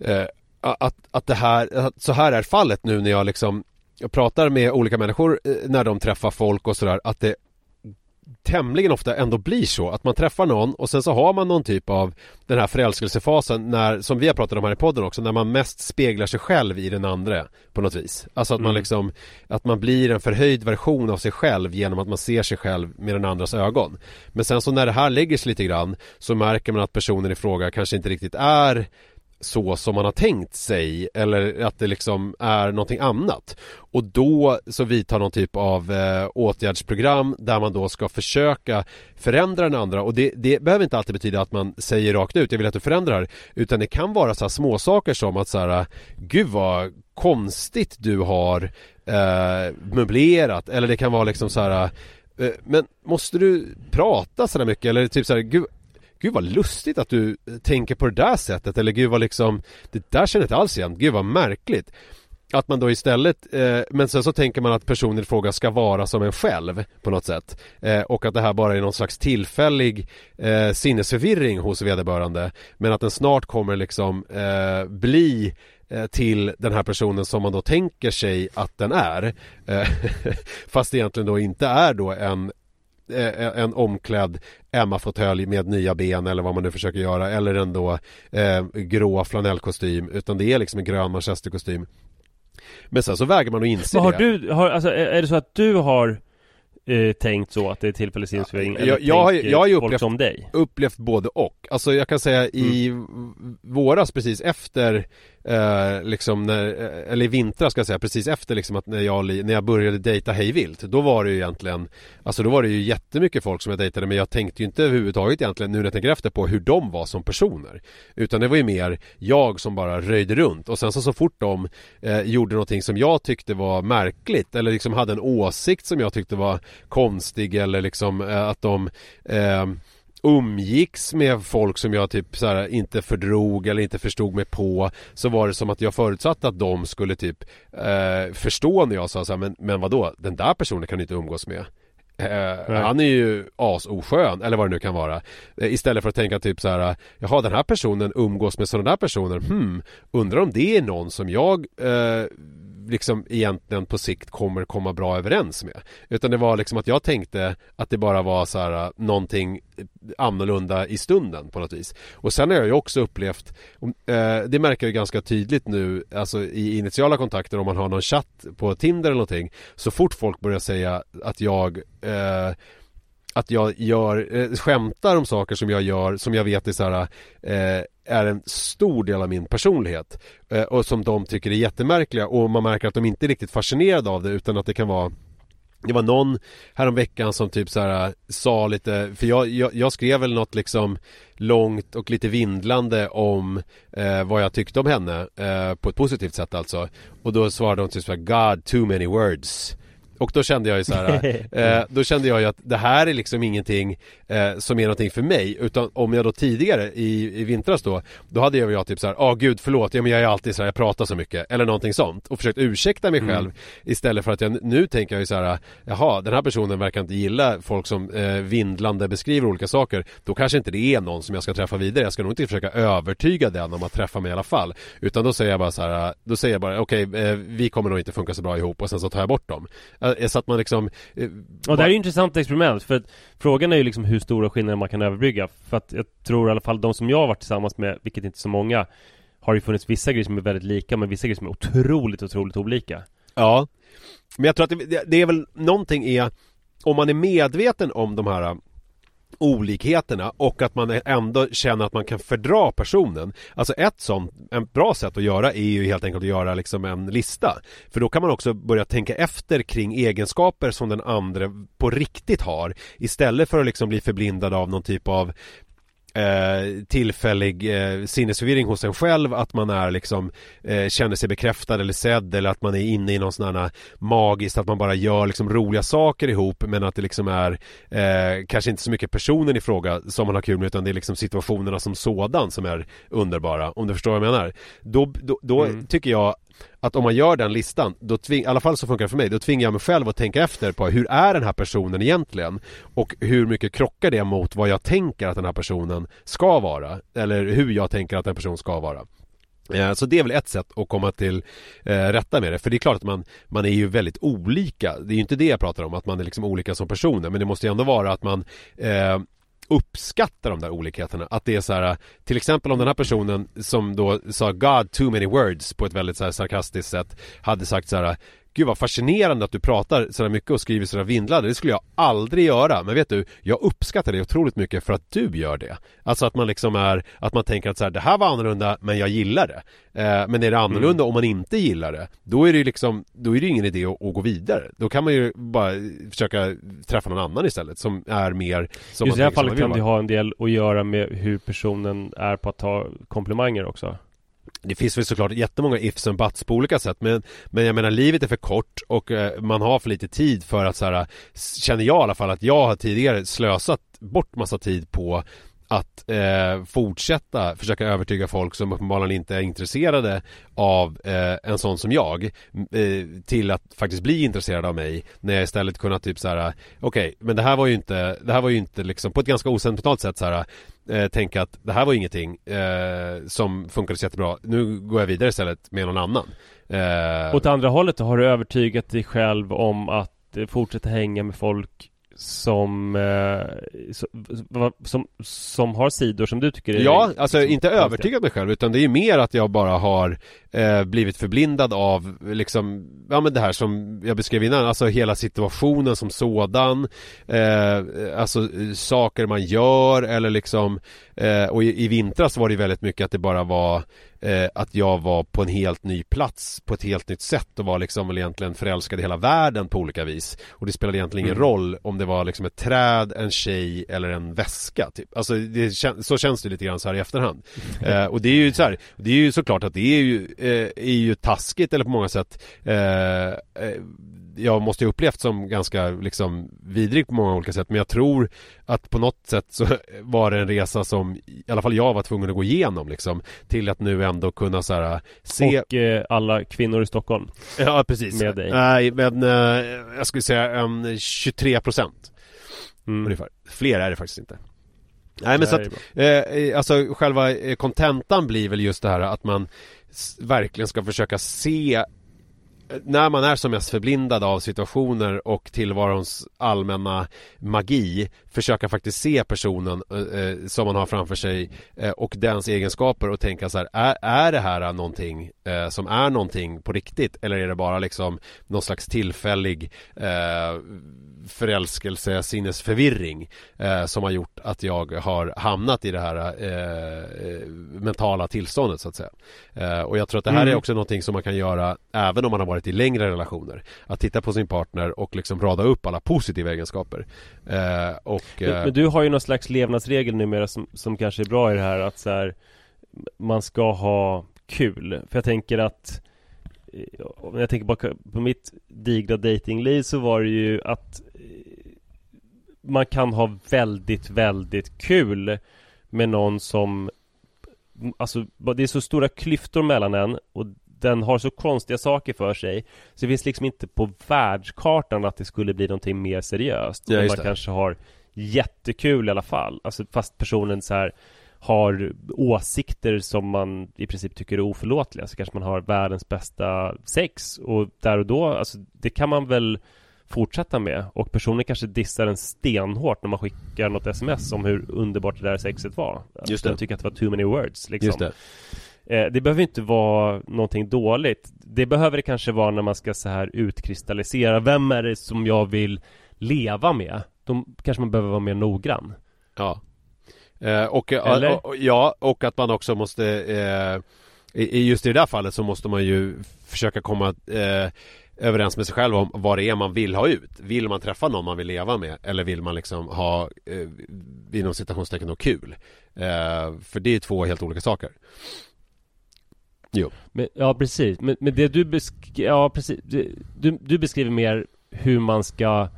eh, att, att det här, att så här är fallet nu när jag liksom jag pratar med olika människor eh, när de träffar folk och sådär att det tämligen ofta ändå blir så att man träffar någon och sen så har man någon typ av den här förälskelsefasen när, som vi har pratat om här i podden också, när man mest speglar sig själv i den andra på något vis. Alltså att man Mm. liksom, att man blir en förhöjd version av sig själv genom att man ser sig själv med den andras ögon. Men sen så när det här lägger sig lite grann så märker man att personen i fråga kanske inte riktigt är så som man har tänkt sig eller att det liksom är någonting annat. Och då så vidtar någon typ av eh, åtgärdsprogram där man då ska försöka förändra den andra. Och det, det behöver inte alltid betyda att man säger rakt ut jag vill att du förändrar utan det kan vara så här små saker som att så här gud vad konstigt du har eh, möblerat. Eller det kan vara liksom så här eh, men måste du prata sådär mycket? Eller typ såhär gud Gud vad lustigt att du eh, tänker på det där sättet. Eller gud vad liksom Det där känner jag inte alls igen, gud vad märkligt. Att man då istället, eh, men sen så tänker man att personen i fråga ska vara som en själv på något sätt. Eh, Och att det här bara är någon slags tillfällig eh, sinnesförvirring hos vederbörande. Men att den snart kommer liksom eh, bli eh, till den här personen som man då tänker sig att den är. Eh, fast egentligen då inte är då en en omklädd Emma-fåtölj med nya ben eller vad man nu försöker göra eller en då eh, grå flanellkostym utan det är liksom en grön manchesterkostym Men sen så väger man att inse Vad har det du, har, alltså, är det så att du har eh, tänkt så att det är tillfällig sinnesförvirring? Ja, jag- jag har ju- tänker jag har ju folk upplevt- som dig? upplevt både och. Alltså jag kan säga i Mm. våras precis efter eh, liksom när, eh, eller i vintras ska jag säga precis efter liksom att när jag, när jag började dejta hejvilt Då var det ju egentligen Alltså då var det ju jättemycket folk som jag dejtade men jag tänkte ju inte överhuvudtaget egentligen nu när jag tänker efter på hur de var som personer. Utan det var ju mer jag som bara röjde runt. Och sen så så fort de eh, gjorde någonting som jag tyckte var märkligt eller liksom hade en åsikt som jag tyckte var konstig eller liksom eh, att de eh, umgicks med folk som jag typ så här, inte fördrog eller inte förstod mig på så var det som att jag förutsatte att de skulle typ eh, förstå när jag sa så här, men, men vadå, den där personen kan du inte umgås med. Eh, han är ju asoskön eller vad det nu kan vara. Eh, Istället för att tänka typ så här Jaha den här personen umgås med sådana där personer. Hmm, undrar om det är någon som jag eh, liksom egentligen på sikt kommer komma bra överens med. Utan det var liksom att jag tänkte att det bara var så här äh, någonting eh, annorlunda i stunden på något vis. Och sen har jag ju också upplevt, eh, det märker jag ju ganska tydligt nu, alltså i initiala kontakter om man har någon chatt på Tinder eller någonting. Så fort folk börjar säga att jag eh, att jag gör, eh, skämtar om saker som jag gör som jag vet är så här, eh, är en stor del av min personlighet eh, och som de tycker är jättemärkliga och man märker att de inte är riktigt fascinerade av det utan att det kan vara det var någon häromveckan som typ så här eh, sa lite, för jag, jag, jag skrev väl något liksom långt och lite vindlande om eh, vad jag tyckte om henne eh, på ett positivt sätt alltså. Och då svarade hon typ så här God too many words. Och då kände jag ju så här, eh, då kände jag ju att det här är liksom ingenting eh, som är någonting för mig. Utan om jag då tidigare i, i vintras då då hade jag, jag typ så här, åh gud förlåt, ja men jag är alltid så här, jag pratar så mycket. Eller någonting sånt. Och försökt ursäkta mig själv istället för att jag nu tänker jag ju så här, jaha den här personen verkar inte gilla folk som eh, vindlande beskriver olika saker. Då kanske inte det är någon som jag ska träffa vidare. Jag ska nog inte försöka övertyga den om att träffa mig i alla fall. Utan då säger jag bara så här, då säger jag bara okej eh, vi kommer nog inte funka så bra ihop. Och sen så tar jag bort dem så att man liksom eh, Och det här är ju intressant experiment för att Frågan är ju liksom hur stora skillnader man kan överbrygga För att jag tror i alla fall de som jag har varit tillsammans med, vilket inte är så många Har ju funnits vissa grejer som är väldigt lika men vissa grejer som är otroligt, otroligt olika. Ja. Men jag tror att det, det är väl någonting är Om man är medveten om de här olikheterna och att man ändå känner att man kan fördra personen. Alltså ett sånt, ett bra sätt att göra är ju helt enkelt att göra liksom en lista. För då kan man också börja tänka efter kring egenskaper som den andra på riktigt har istället för att liksom bli förblindad av någon typ av eh, tillfällig eh, sinnesförvirring hos en själv att man är liksom eh, känner sig bekräftad eller sedd eller att man är inne i någon sån här magiskt att man bara gör liksom roliga saker ihop men att det liksom är eh, kanske inte så mycket personen i fråga som man har kul med utan det är liksom situationerna som sådan som är underbara om du förstår vad jag menar då, då, då Mm. tycker jag att om man gör den listan, då tving, i alla fall så funkar det för mig, då tvingar jag mig själv att tänka efter på hur är den här personen egentligen? Och hur mycket krockar det mot vad jag tänker att den här personen ska vara? Eller hur jag tänker att en person ska vara? Eh, så det är väl ett sätt att komma till eh, rätta med det. För det är klart att man, man är ju väldigt olika. Det är ju inte det jag pratar om, att man är liksom olika som personer. Men det måste ju ändå vara att man eh, uppskattar de där olikheterna. Att det är så här, till exempel om den här personen som då sa God too many words på ett väldigt så här sarkastiskt sätt hade sagt så här Gud vad fascinerande att du pratar sådär mycket och skriver sådär vindlande. Det skulle jag aldrig göra. Men vet du, jag uppskattar det otroligt mycket för att du gör det. Alltså att man liksom är, att man tänker att så här, det här var annorlunda men jag gillar det. Eh, men är det annorlunda om man inte gillar det, då är det ju liksom, då är det ingen idé att, att gå vidare. Då kan man ju bara försöka träffa någon annan istället som är mer som Just i det här fallet kan det ha en del att göra med hur personen är på att ta komplimanger också det finns väl såklart jättemånga ifs och buts på olika sätt men, men jag menar livet är för kort och eh, man har för lite tid för att så här, känner jag i alla fall att jag har tidigare slösat bort massa tid på att eh, fortsätta försöka övertyga folk som uppenbarligen inte är intresserade av eh, en sån som jag eh, till att faktiskt bli intresserade av mig när jag istället kunnat typ så här okej men det här var ju inte det här var ju inte liksom på ett ganska osentimentalt sätt så här eh, tänka att det här var ingenting eh, som funkade så jättebra. Nu går jag vidare istället med någon annan. Eh, Åt andra hållet har du övertygat dig själv om att eh, fortsätta hänga med folk som, eh, som, som har sidor som du tycker är Ja, alltså liksom inte konstiga. övertygad mig själv utan det är ju mer att jag bara har eh, blivit förblindad av liksom, ja men det här som jag beskrev innan, alltså hela situationen som sådan eh, Alltså saker man gör eller liksom eh, Och i, i vintras var det väldigt mycket att det bara var eh, Att jag var på en helt ny plats på ett helt nytt sätt och var liksom egentligen förälskad i hela världen på olika vis Och det spelade egentligen ingen Mm. roll om det var liksom ett träd, en tjej eller en väska typ. Alltså det, så känns det lite grann så här i efterhand eh, Och det är ju så här, det är ju såklart att det är ju, eh, är ju taskigt eller på många sätt eh, eh, jag måste ju upplevt som ganska liksom vidrig på många olika sätt men jag tror att på något sätt så var det en resa som i alla fall jag var tvungen att gå igenom liksom till att nu ändå kunna så här se Och eh, alla kvinnor i Stockholm Ja precis med dig. Nej men eh, jag skulle säga en 23 procent mm. ungefär Fler är det faktiskt inte Nej men så att. Eh, alltså själva eh, kontentan blir väl just det här att man verkligen ska försöka se när man är som mest förblindad av situationer och tillvarons allmänna magi försöka faktiskt se personen eh, eh, som man har framför sig eh, och dens egenskaper och tänka så här är, är det här någonting eh, som är någonting på riktigt eller är det bara liksom någon slags tillfällig eh, förälskelse, sinnesförvirring eh, som har gjort att jag har hamnat i det här eh, mentala tillståndet så att säga. Och jag tror att det här Mm. är också någonting som man kan göra även om man har varit i längre relationer. Att titta på sin partner och liksom rada upp alla positiva egenskaper. Eh, och, Men, eh, men du har ju någon slags levnadsregel numera som, som kanske är bra i det här att så här, Man ska ha kul. För jag tänker att eh, Om jag tänker baka på mitt digra datingliv så var det ju att eh, Man kan ha väldigt, väldigt kul Med någon som Alltså det är så stora klyftor mellan en och den har så konstiga saker för sig Så det finns liksom inte på världskartan att det skulle bli någonting mer seriöst. Ja, man kanske har jättekul i alla fall Alltså fast personen så här har åsikter som man i princip tycker är oförlåtliga så kanske man har världens bästa sex och där och då, alltså det kan man väl fortsätta med och personen kanske dissar en stenhårt när man skickar något sms om hur underbart det där sexet var. Just det. Den tycker att det var too many words liksom. Just det. Eh, det behöver inte vara någonting dåligt. Det behöver det kanske vara när man ska så här utkristallisera. Vem är det som jag vill leva med? Då kanske man behöver vara mer noggrann. Ja. Eh, och, Eller? och, ja, och att man också måste eh, i, just i det där fallet så måste man ju försöka komma eh, överens med sig själv om vad det är man vill ha ut. Vill man träffa någon man vill leva med eller vill man liksom ha eh, inom citationstecken då kul? Eh, för det är två helt olika saker. Jo. Men, ja, precis. Men, men det du beskriver, ja precis. Du, du beskriver mer hur man ska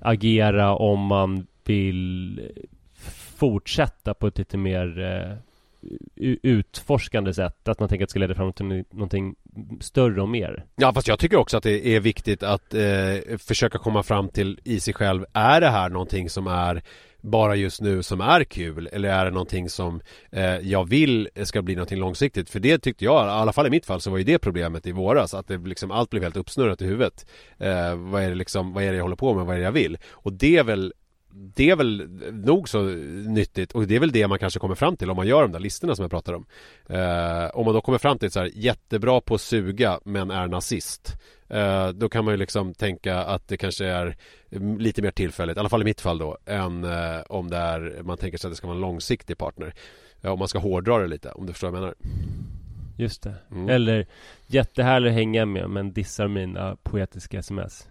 agera om man vill fortsätta på ett lite mer eh, utforskande sätt. Att man tänker att det ska leda fram till någonting större och mer. Ja fast jag tycker också att det är viktigt att eh, försöka komma fram till i sig själv Är det här någonting som är bara just nu som är kul eller är det någonting som eh, jag vill ska bli någonting långsiktigt? För det tyckte jag, i alla fall i mitt fall så var ju det problemet i våras att det liksom allt blev helt uppsnurrat i huvudet. Eh, vad är det liksom, vad är det jag håller på med, vad är det jag vill? Och det är väl det är väl nog så nyttigt och det är väl det man kanske kommer fram till om man gör de där listorna som jag pratar om. Eh, om man då kommer fram till så här jättebra på att suga men är nazist. Eh, då kan man ju liksom tänka att det kanske är lite mer tillfälligt, i alla fall i mitt fall då, än eh, om det är, man tänker sig att det ska vara en långsiktig partner. Eh, om man ska hårdra det lite, om du förstår vad jag menar. Just det. Mm. Eller jättehärlig att hänga med men dissar mina poetiska sms.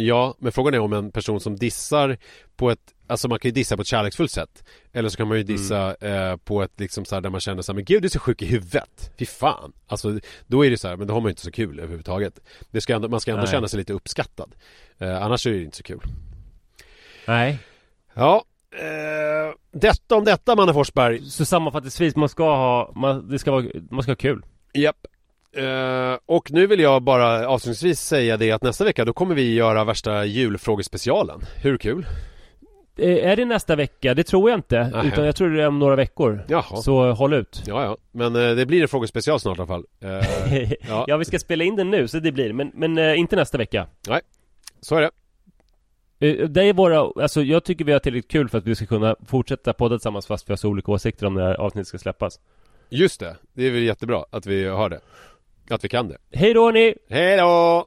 Ja, men frågan är om en person som dissar på ett Alltså man kan ju dissa på ett kärleksfullt sätt. Eller så kan man ju dissa eh, på ett liksom så här där man känner så här, men gud du är så sjuk i huvudet. Fy fan. Alltså då är det så här, men då har man ju inte så kul överhuvudtaget. Det ska ändå, Man ska ändå Nej. känna sig lite uppskattad. Eh, Annars är det inte så kul. Nej. Ja eh, Detta om detta Manne Forsberg. Så sammanfattningsvis, man ska ha, man, det ska vara, man ska ha kul. Japp Eh, och nu vill jag bara avslutningsvis säga det att nästa vecka då kommer vi göra värsta julfrågespecialen Hur kul? Eh, Är det nästa vecka? Det tror jag inte. Nähä. Utan jag tror det är om några veckor. Jaha. Så håll ut. Ja, ja, men eh, det blir en frågespecial snart i alla fall eh, ja. Ja. vi ska spela in den nu, så det blir Men, men eh, inte nästa vecka. Så är det Det är våra, alltså jag tycker vi har tillräckligt kul för att vi ska kunna fortsätta podda tillsammans fast vi har så olika åsikter om här avsnittet ska släppas. Just det, det är väl jättebra att vi har det Att vi kan det Hej då hörni! Hej då!